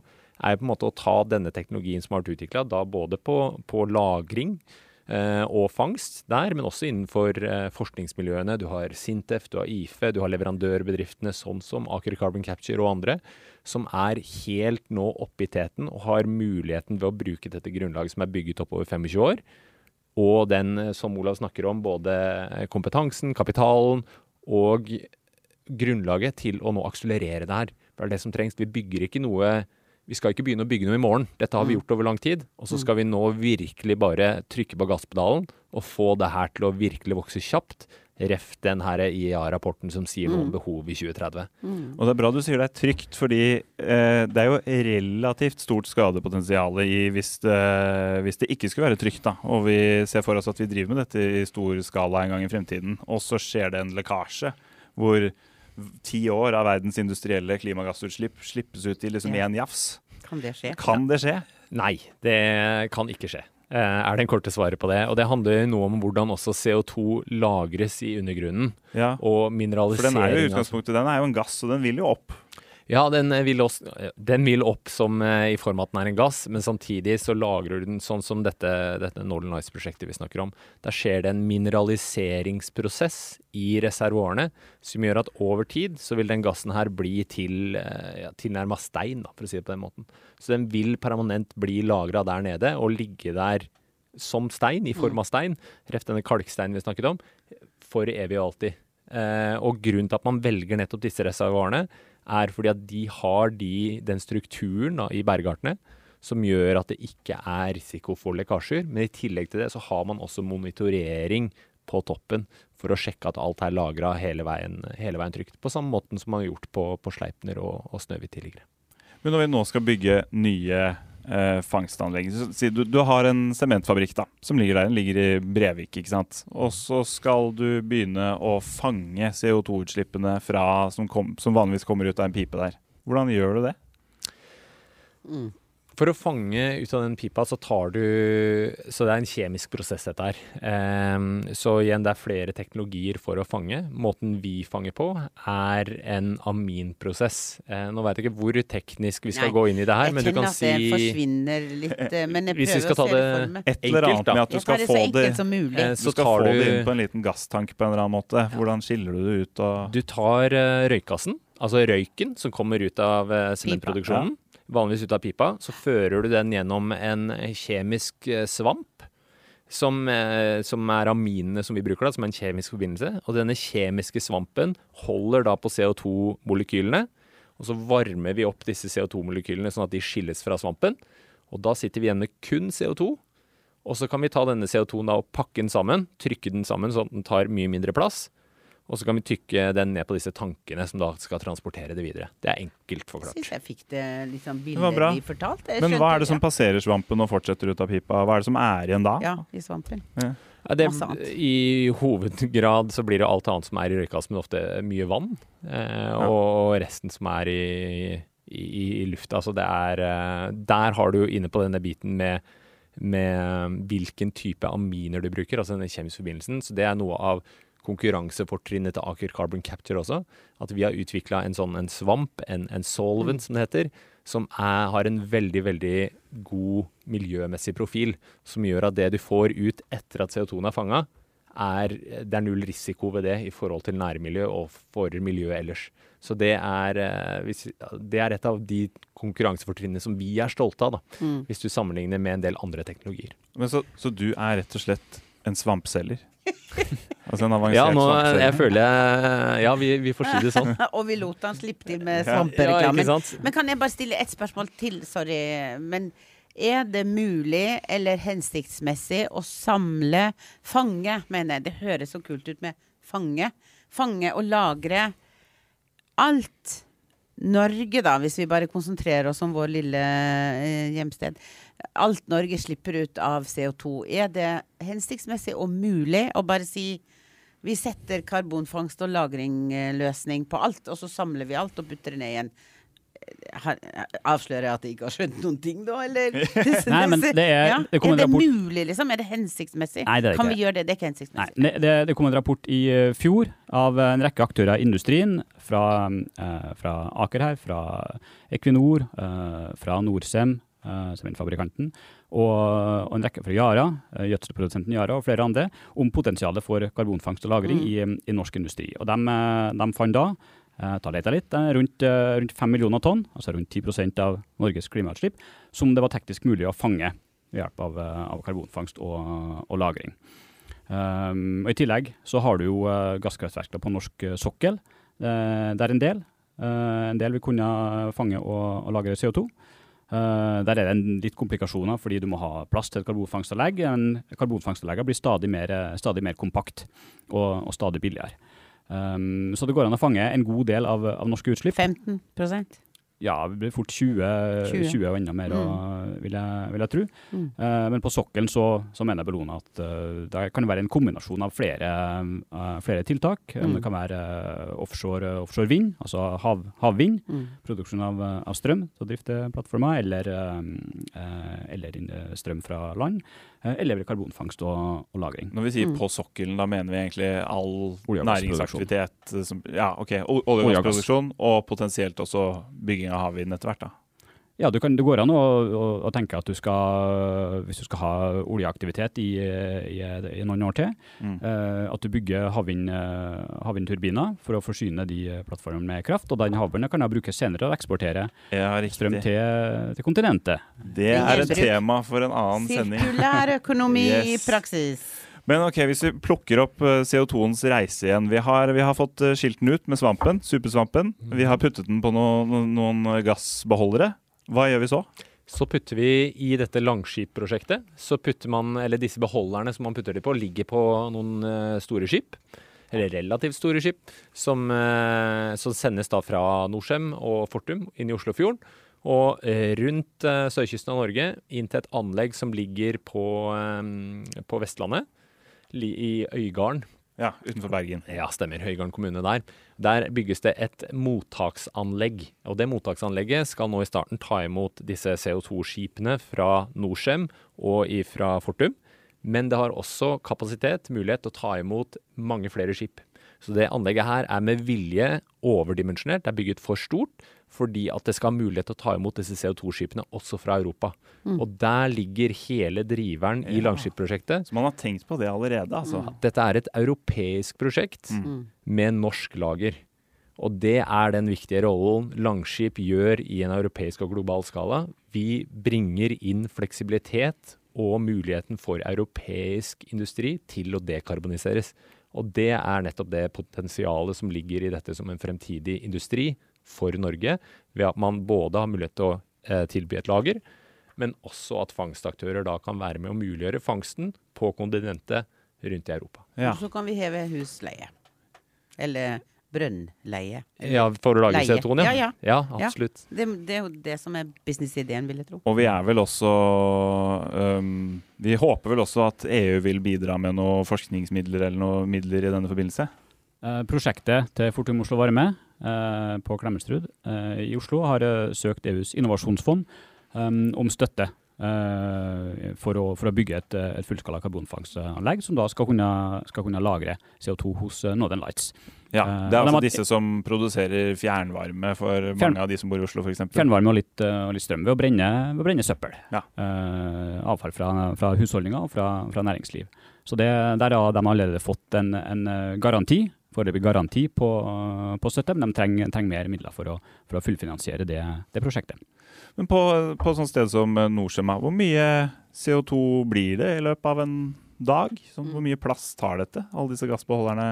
er på en måte å ta denne teknologien som har vært utvikla, da både på, på lagring eh, og fangst der, men også innenfor eh, forskningsmiljøene. Du har Sintef, du har IFE, du har leverandørbedriftene sånn som Aker Carbon Capture og andre, som er helt nå oppe i teten og har muligheten ved å bruke dette grunnlaget som er bygget opp over 25 år, og den, eh, som Olav snakker om, både eh, kompetansen, kapitalen og grunnlaget til å nå akselerere det her. For det er det som trengs. Vi bygger ikke noe Vi skal ikke begynne å bygge noe i morgen. Dette har vi gjort over lang tid. Og så skal vi nå virkelig bare trykke på gasspedalen og få det her til å virkelig vokse kjapt. Ref den her IEA-rapporten som sier noe om behov i 2030. Og det er bra du sier det er trygt, fordi eh, det er jo relativt stort skadepotensial i hvis det, hvis det ikke skulle være trygt. da. Og vi ser for oss at vi driver med dette i stor skala en gang i fremtiden, og så skjer det en lekkasje hvor ti år av verdens industrielle klimagassutslipp slippes ut i liksom Ja. jafs. Kan det skje? Kan det skje? Nei, det kan ikke skje. Eh, er det en korte svaret på det. Og det handler noe om hvordan også CO2 lagres i undergrunnen. Ja. Og For den er jo i utgangspunktet den er jo en gass, og den vil jo opp. Ja, den eh, vil, også, den vil opp som eh, i form av at den er en gass, men samtidig så lagrer du den sånn som dette, dette Northern Lights-prosjektet vi snakker om. Der skjer det en mineraliseringsprosess i reservoarene som gjør at over tid så vil den gassen her bli til eh, ja, tilnærma stein, da, for å si det på den måten. Så den vil permanent bli lagra der nede og ligge der som stein, i form av stein, rett denne kalksteinen vi snakket om, for evig og alltid. Eh, og grunnen til at man velger nettopp disse reservoarene, er fordi at de har de, den strukturen da, i bergartene som gjør at det ikke er risiko for lekkasjer. Men i tillegg til det så har man også monitorering på toppen for å sjekke at alt er lagra hele, hele veien trygt. På samme måten som man har gjort på, på Sleipner og, og Snøhvit tidligere. Men når vi nå skal bygge nye eh, fangstanlegg. Si du, du har en sementfabrikk da, som ligger der. Den ligger i Brevik. ikke sant? Og så skal du begynne å fange CO2-utslippene fra, som, som vanligvis kommer ut av en pipe der. Hvordan gjør du det? For å fange ut av den pipa, så tar du Så det er en kjemisk prosess, dette her. Um, så igjen, det er flere teknologier for å fange. Måten vi fanger på, er en aminprosess. Uh, nå veit jeg ikke hvor teknisk vi skal Nei, gå inn i det her, men du kan si Jeg kjenner at det forsvinner litt, eh, men jeg prøver å se det for meg. Et eller annet med at du skal få det det enkelt som mulig. Eh, Du skal tar få det inn på en liten gasstank på en eller annen måte. Hvordan skiller du det ut? Og Du tar uh, røykgassen, altså røyken som kommer ut av eh, sementproduksjonen, vanligvis ut av pipa, så fører du den gjennom en kjemisk eh, svamp. Som, eh, som er aminene som vi bruker, da, som er en kjemisk forbindelse. Og denne kjemiske svampen holder da på CO2-molekylene. Og så varmer vi opp disse CO2-molekylene sånn at de skilles fra svampen. Og da sitter vi igjen med kun CO2. Og så kan vi ta denne CO2-en da og pakke den sammen, trykke den sammen sånn at den tar mye mindre plass. Og så kan vi tykke den ned på disse tankene som da skal transportere det videre. Det er enkelt forklart. Jeg syns jeg fikk det litt sånn bildet billedlig fortalt. Jeg Men hva er det som passerer svampen og fortsetter ut av pipa? Hva er det som er igjen da? Ja, i svampen. Ja, det, Masse annet. I hovedgrad så blir det alt annet som er i røykgassen, men ofte mye vann. Eh, og resten som er i, i, i lufta. Så det er eh, Der har du jo inne på denne biten med, med hvilken type aminer du bruker, altså denne kjemiske forbindelsen. Så det er noe av konkurransefortrinnet til Aker Carbon Capture også. At vi har utvikla en sånn en svamp, en, en solvent som det heter, som er, har en veldig, veldig god miljømessig profil. Som gjør at det du får ut etter at CO2-en er fanga, er, det er null risiko ved det i forhold til nærmiljø og for miljøet ellers. Så det er, eh, hvis, det er et av de konkurransefortrinnene som vi er stolte av, da, Mm. hvis du sammenligner med en del andre teknologier. Men så, så du er rett og slett en svampselger? [laughs] altså en avansert Ja, nå, jeg føler jeg Ja, vi, vi får si det sånn. [laughs] og vi lot han slippe til med [laughs] svampereklamen. Ja, men kan jeg bare stille et spørsmål til? Sorry. Men er det mulig eller hensiktsmessig å samle Fange, mener jeg. Det høres så kult ut med fange. Fange og lagre alt Norge, da, hvis vi bare konsentrerer oss om vår lille eh, hjemsted. Alt Norge slipper ut av CO2. Er det hensiktsmessig og mulig å bare si vi setter karbonfangst og lagringløsning på alt, og så samler vi alt og putter det ned igjen. Har- Avslører jeg at jeg ikke har skjønt noen ting, da, eller? [laughs] [laughs] Nei, men det er- ja. det er det mulig, liksom? Er det hensiktsmessig? Nei, det er det kan vi gjøre det? Det er ikke hensiktsmessig. Nei, det, det kom en rapport i eh, fjor av en rekke aktører i industrien, fra, eh, fra Aker her, fra Equinor, eh, fra Norcem, er sementfabrikanten, og, og en rekke fra Yara, eh, gjødselprodusenten Yara og flere andre, om potensialet for karbonfangst og -lagring Mm. i, i norsk industri. Og de, eh, de fant da eh, ta leta litt, rundt, rundt 5 millioner tonn, altså rundt 10 av Norges klimautslipp, som det var teknisk mulig å fange ved hjelp av, av karbonfangst og, og -lagring. Um, og I tillegg så har du jo uh, gasskraftverk på norsk sokkel, uh, er en del uh, en del vil kunne fange og, og lagre CO2. Uh, der er det litt komplikasjoner, fordi du må ha plass til et karbonfangstanlegg. Men karbonfangstanleggene blir stadig mer, uh, stadig mer kompakt og, og stadig billigere. Um, så det går an å fange en god del av, av norske utslipp. 15 Ja, det blir fort 20, 20. 20 og enda mer, og, vil, jeg, vil jeg tro. Mm. Eh, men på sokkelen så, så mener Bellona at uh, det kan være en kombinasjon av flere, uh, flere tiltak. Mm. Det kan være offshore, offshore vind, altså hav, havvind. Mm. Produksjon av, av strøm til å drifte plattformer, eller, eller strøm fra land. Eh, eller karbonfangst og, og lagring. Når vi sier Mm. på sokkelen, da mener vi egentlig all næringsaktivitet. eh, Som, ja, ok. Olje- og gassproduksjon, og potensielt også bygging av havvind etter hvert. da. Ja, du kan, det går an å, å, å tenke at du skal, hvis du skal ha oljeaktivitet i, i, i noen år til, Mm. uh, at du bygger havvind, eh, havvindturbiner for å forsyne de plattformene med kraft. Og den havvinden kan da brukes senere og eksportere Ja, strøm til, til kontinentet. Det er et tema for en annen sending. Sirkulær [laughs] økonomi i praksis. Men ok, hvis vi plukker opp eh, CO2-ens reise igjen. Vi har, vi har fått skilten skilt den ut med svampen, supersvampen. Vi har puttet den på no, noen gassbeholdere. Hva gjør vi så? Så putter vi i dette Langskip-prosjektet, så putter man, eller disse beholderne som man putter de på, ligger på noen eh, store skip. Eller relativt store skip, som, eh, som sendes da fra Norcem og Fortum inn i Oslofjorden. Og eh, rundt sørkysten av Norge, inn til et anlegg som ligger på, på Vestlandet, i Øygarden. Ja, utenfor Bergen. Ja, stemmer. Høygarden kommune der. Der bygges det et mottaksanlegg. Og det mottaksanlegget skal nå i starten ta imot disse CO2-skipene fra Norcem og fra Fortum. Men det har også kapasitet, mulighet til å ta imot mange flere skip. Så det anlegget her er med vilje overdimensjonert. Det er bygget for stort fordi at det skal ha mulighet til å ta imot disse CO2-skipene også fra Europa. Mm. Og der ligger hele driveren i Ja. Langskip-prosjektet. Så man har tenkt på det allerede, altså. Dette er et europeisk prosjekt Mm. med norsk lager. Og det er den viktige rollen Langskip gjør i en europeisk og global skala. Vi bringer inn fleksibilitet og muligheten for europeisk industri til å dekarboniseres. Og det er nettopp det potensialet som ligger i dette som en fremtidig industri for Norge, ved at man både har mulighet til å eh, tilby et lager, men også at fangstaktører da kan være med å muliggjøre fangsten på kontinentet rundt i Europa. Og så kan vi heve husleie. Eller brønnleie. Ja, for å lage. CO2-en, ja. Ja, ja. Ja, absolutt. Det, det er jo det som er businessideen, vil jeg tro. Og vi er vel også um, Vi håper vel også at EU vil bidra med noen forskningsmidler eller noen midler i denne forbindelse? Eh, prosjektet til Fortum Oslo Varme eh, på Klemetsrud eh, i Oslo har eh, søkt EUs innovasjonsfond eh, om støtte eh, for, å, for å bygge et, eh, et fullskala karbonfangstanlegg som da skal kunne, skal kunne lagre CO2 hos Northern Lights. Ja, Eh, Det er de altså disse som produserer fjernvarme for Fjern- mange av de som bor i Oslo, f.eks. Fjernvarme og litt, eh, og litt strøm ved å brenne, ved å brenne søppel. Ja. Uh, avfall fra, fra husholdninger og fra, fra næringsliv. Så det, der har de allerede fått en, en garanti, foreløpig garanti på, på støtte, men de trenger, trenger mer midler for å, for å fullfinansiere det, det prosjektet. Men på, på sånt sted som Norcem, hvor mye CO2 blir det i løpet av en dag? Sånn, hvor mye plass tar dette, alle disse gassbeholderne?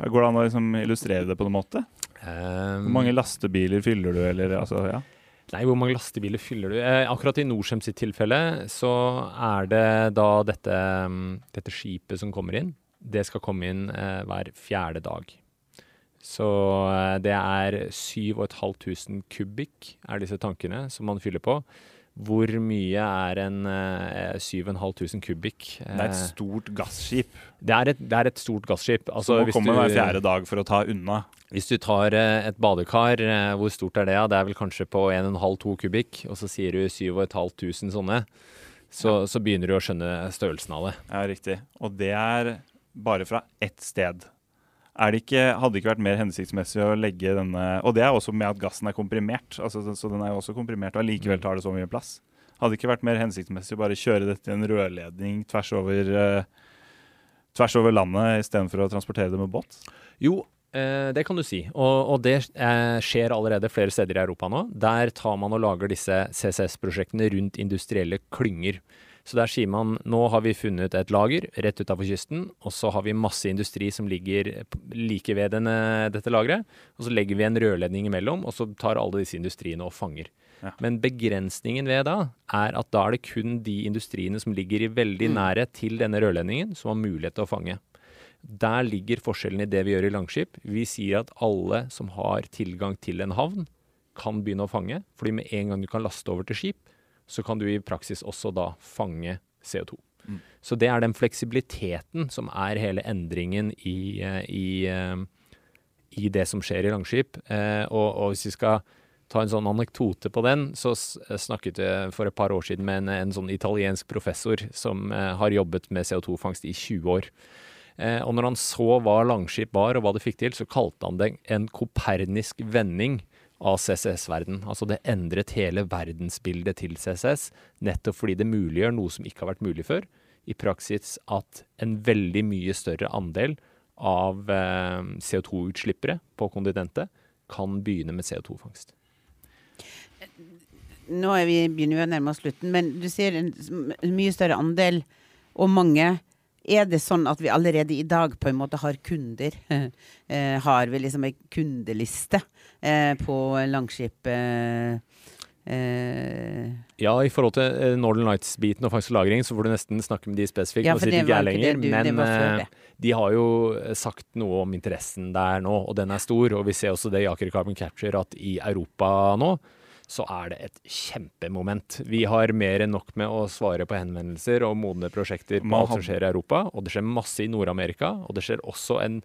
Går det an å liksom illustrere det på noen måte? Um, Hvor mange lastebiler fyller du, eller altså, ja? Nei, hvor mange lastebiler fyller du? Eh, akkurat i Norcem sitt tilfelle så er det da dette, mm, dette skipet som kommer inn. Det skal komme inn eh, hver fjerde dag. Så eh, det er 7500 kubikk er disse tankene som man fyller på. Hvor mye er en eh, 7500 kubikk? Det er et Eh, stort gasskip det er et, det er et stort gasskip. Altså, som må komme hver fjerde dag for å ta unna. Hvis du tar eh, et badekar, eh, hvor stort er det? Ja? Det er vel kanskje på 1,5-2 kubikk, og så sier du 7500 sånne. Så, så begynner du å skjønne størrelsen av det. Ja, riktig. Og det er bare fra ett sted. Det ikke, hadde det ikke vært mer hensiktsmessig å legge denne Og det er også med at gassen er komprimert, altså, så den er jo også komprimert, og allikevel tar det så mye plass. Hadde det ikke vært mer hensiktsmessig å bare kjøre dette i en rørledning tvers over, uh, tvers over landet istedenfor å transportere det med båt? Jo, eh, det kan du si. Og, og det eh, skjer allerede flere steder i Europa nå. Der tar man og lager disse CCS-prosjektene rundt industrielle klynger. Så der sier man nå har vi funnet et lager rett utafor kysten, og så har vi masse industri som ligger like ved denne, dette lageret. Og så legger vi en rørledning imellom, og så tar alle disse industriene og fanger. Ja. Men begrensningen ved da er at da er det kun de industriene som ligger i veldig nærhet til denne rørledningen, som har mulighet til å fange. Der ligger forskjellen i det vi gjør i Langskip. Vi sier at alle som har tilgang til en havn, kan begynne å fange. Fordi med en gang du kan laste over til skip, så kan du i praksis også da fange CO2. Mm. Så det er den fleksibiliteten som er hele endringen i, eh, i, eh, i det som skjer i Langskip. Eh, og, og hvis vi skal ta en sånn anekdote på den, så snakket jeg for et par år siden med en, en sånn italiensk professor som har jobbet med CO2-fangst i 20 år. Og når han så hva Langskip var og hva det fikk til, så kalte han det en kopernisk vending av CCS-verden. Altså det endret hele verdensbildet til CCS, nettopp fordi det muliggjør noe som ikke har vært mulig før. I praksis at en veldig mye større andel av eh, CO2-utslippere på kontinentet kan begynne med CO2-fangst. Nå er vi, begynner vi å nærme oss slutten, men du sier en mye større andel og mange. Er det sånn at vi allerede i dag på en måte har kunder? [laughs] Eh, har vi liksom ei kundeliste eh, på Langskip? Eh, eh, Ja, i forhold til eh, Northern Lights-biten og fangst og lagring, så får du nesten snakke med de spesifikt. Ja, og for si de ikke det lenger, du- men de har jo sagt noe om interessen der nå, og den er stor. Og vi ser også det i Aker Carbon Capture, at i Europa nå så er det et kjempemoment. Vi har mer enn nok med å svare på henvendelser og modne prosjekter på alt som skjer i Europa. Og det skjer masse i Nord-Amerika. Og det skjer også en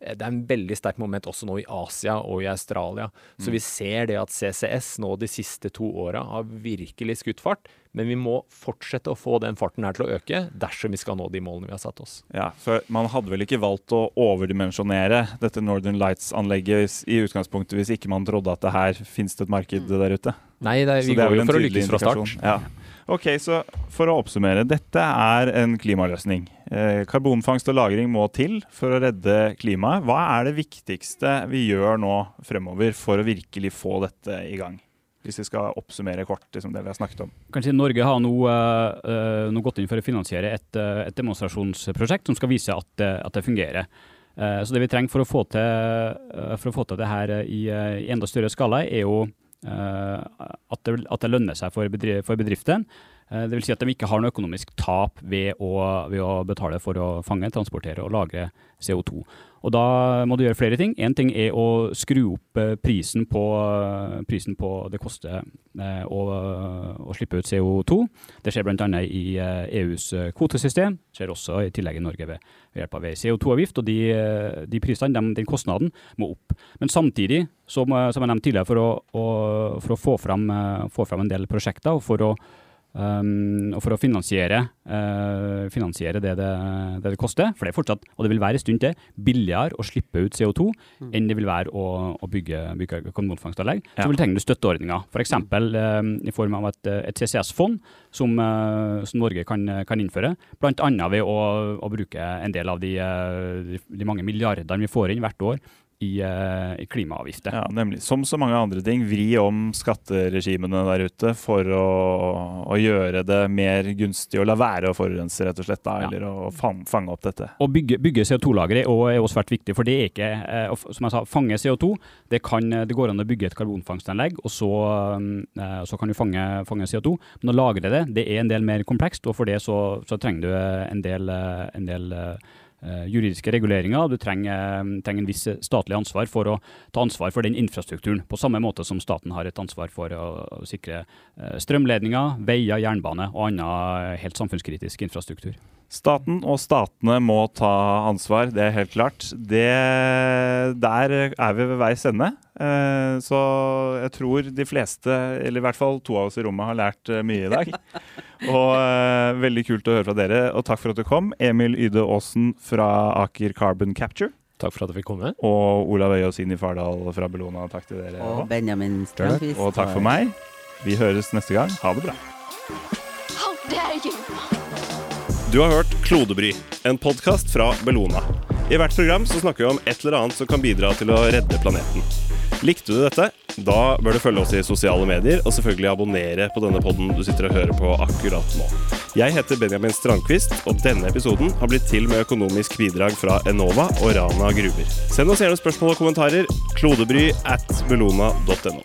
det er en veldig sterk moment også nå i Asia og i Australia. Så Mm. vi ser det at CCS nå de siste to åra har virkelig skutt fart. Men vi må fortsette å få den farten her til å øke dersom vi skal nå de målene vi har satt oss. Ja, for Man hadde vel ikke valgt å overdimensjonere dette Northern Lights-anlegget i utgangspunktet hvis ikke man trodde at det her finnes det et marked der ute? Nei, det, vi det går jo for å lykkes fra start. Ja. Ok, så For å oppsummere. Dette er en klimaløsning. Eh, karbonfangst og -lagring må til for å redde klimaet. Hva er det viktigste vi gjør nå fremover for å virkelig få dette i gang? Hvis vi skal oppsummere kort liksom det vi har snakket om. Kanskje Norge har nå, eh, nå gått inn for å finansiere et, eh, et demonstrasjonsprosjekt som skal vise at, at det fungerer. Eh, så det vi trenger for å få til, få til det i, i enda større skala, er jo at, det, at det lønner seg for, bedri for bedriften. Eh, det vil si at de ikke har noe økonomisk tap ved å, ved å betale for å fange, transportere og lagre CO2. Og da må du gjøre flere ting. Én ting er å skru opp eh, prisen på, prisen på det koster eh, å, å slippe ut CO2. Det skjer bl.a. i eh, EUs eh, kvotesystem. Det skjer også i tillegg i Norge ved, ved hjelp av CO2-avgift. Og de, eh, de prisene, de, den kostnaden, må opp. Men samtidig, som, eh, som jeg nevnte tidligere, for å, å, for å få, fram, eh, få fram en del prosjekter og for å Um, og for å finansiere, uh, finansiere det, det, det det koster, for det er fortsatt, og det vil være en stund til, billigere å slippe ut CO2 enn det vil være å, å bygge, bygge karbonfangstanlegg, Ja. så vil trenger du støtteordninger. F.eks. Um, i form av et, et CCS-fond som, uh, som Norge kan, kan innføre, bl.a. ved å, å bruke en del av de, eh, de, de mange milliardene vi får inn hvert år i, eh, i klimaavgifter. Ja, nemlig. Som så mange andre ting, vri om skatteregimene der ute for å, å gjøre det mer gunstig å la være å forurense, rett og slett, da, Ja. eller å fang, fange opp dette. Å bygge, bygge CO2-lagre er også- svært viktig, for det er ikke eh, Som jeg sa, fange CO2. Det, kan, det går an å bygge et karbonfangstanlegg, og så, eh, så kan du fange, fange CO2. Men å lagre det, det er en del mer komplekst, og for det så, så trenger du eh, en del, eh, en del eh, juridiske reguleringer. Du trenger, eh, trenger en viss statlig ansvar for å ta ansvar for den infrastrukturen, på samme måte som staten har et ansvar for å, sikre eh, strømledninger, veier, jernbane og annen helt samfunnskritisk infrastruktur. Staten og statene må ta ansvar, det er helt klart. Det, der er vi ved veis ende. Eh, Så jeg tror de fleste, eller i hvert fall to av oss i rommet, har lært eh, mye i dag. [laughs] Og eh, veldig kult å høre fra dere, og takk for at du kom. Emil Yde Aasen fra Aker Carbon Capture. Takk for at jeg fikk komme. Og Olav Øyåsini Fardal fra Bellona. Takk til dere. Og. Benjamin Strandquist. Og takk for meg. Vi høres neste gang. Ha det bra. How dare you! Du har hørt Klodebry, en podkast fra Bellona. I hvert program så snakker vi om et eller annet som kan bidra til å redde planeten. Likte du dette? Da bør du følge oss i sosiale medier, og selvfølgelig abonnere på denne podden du sitter og hører på akkurat nå. Jeg heter Benjamin Strandquist, og denne episoden har blitt til med økonomisk bidrag fra Enova og Rana Gruver. Send oss gjerne spørsmål og kommentarer. Klodebry at bellona.no.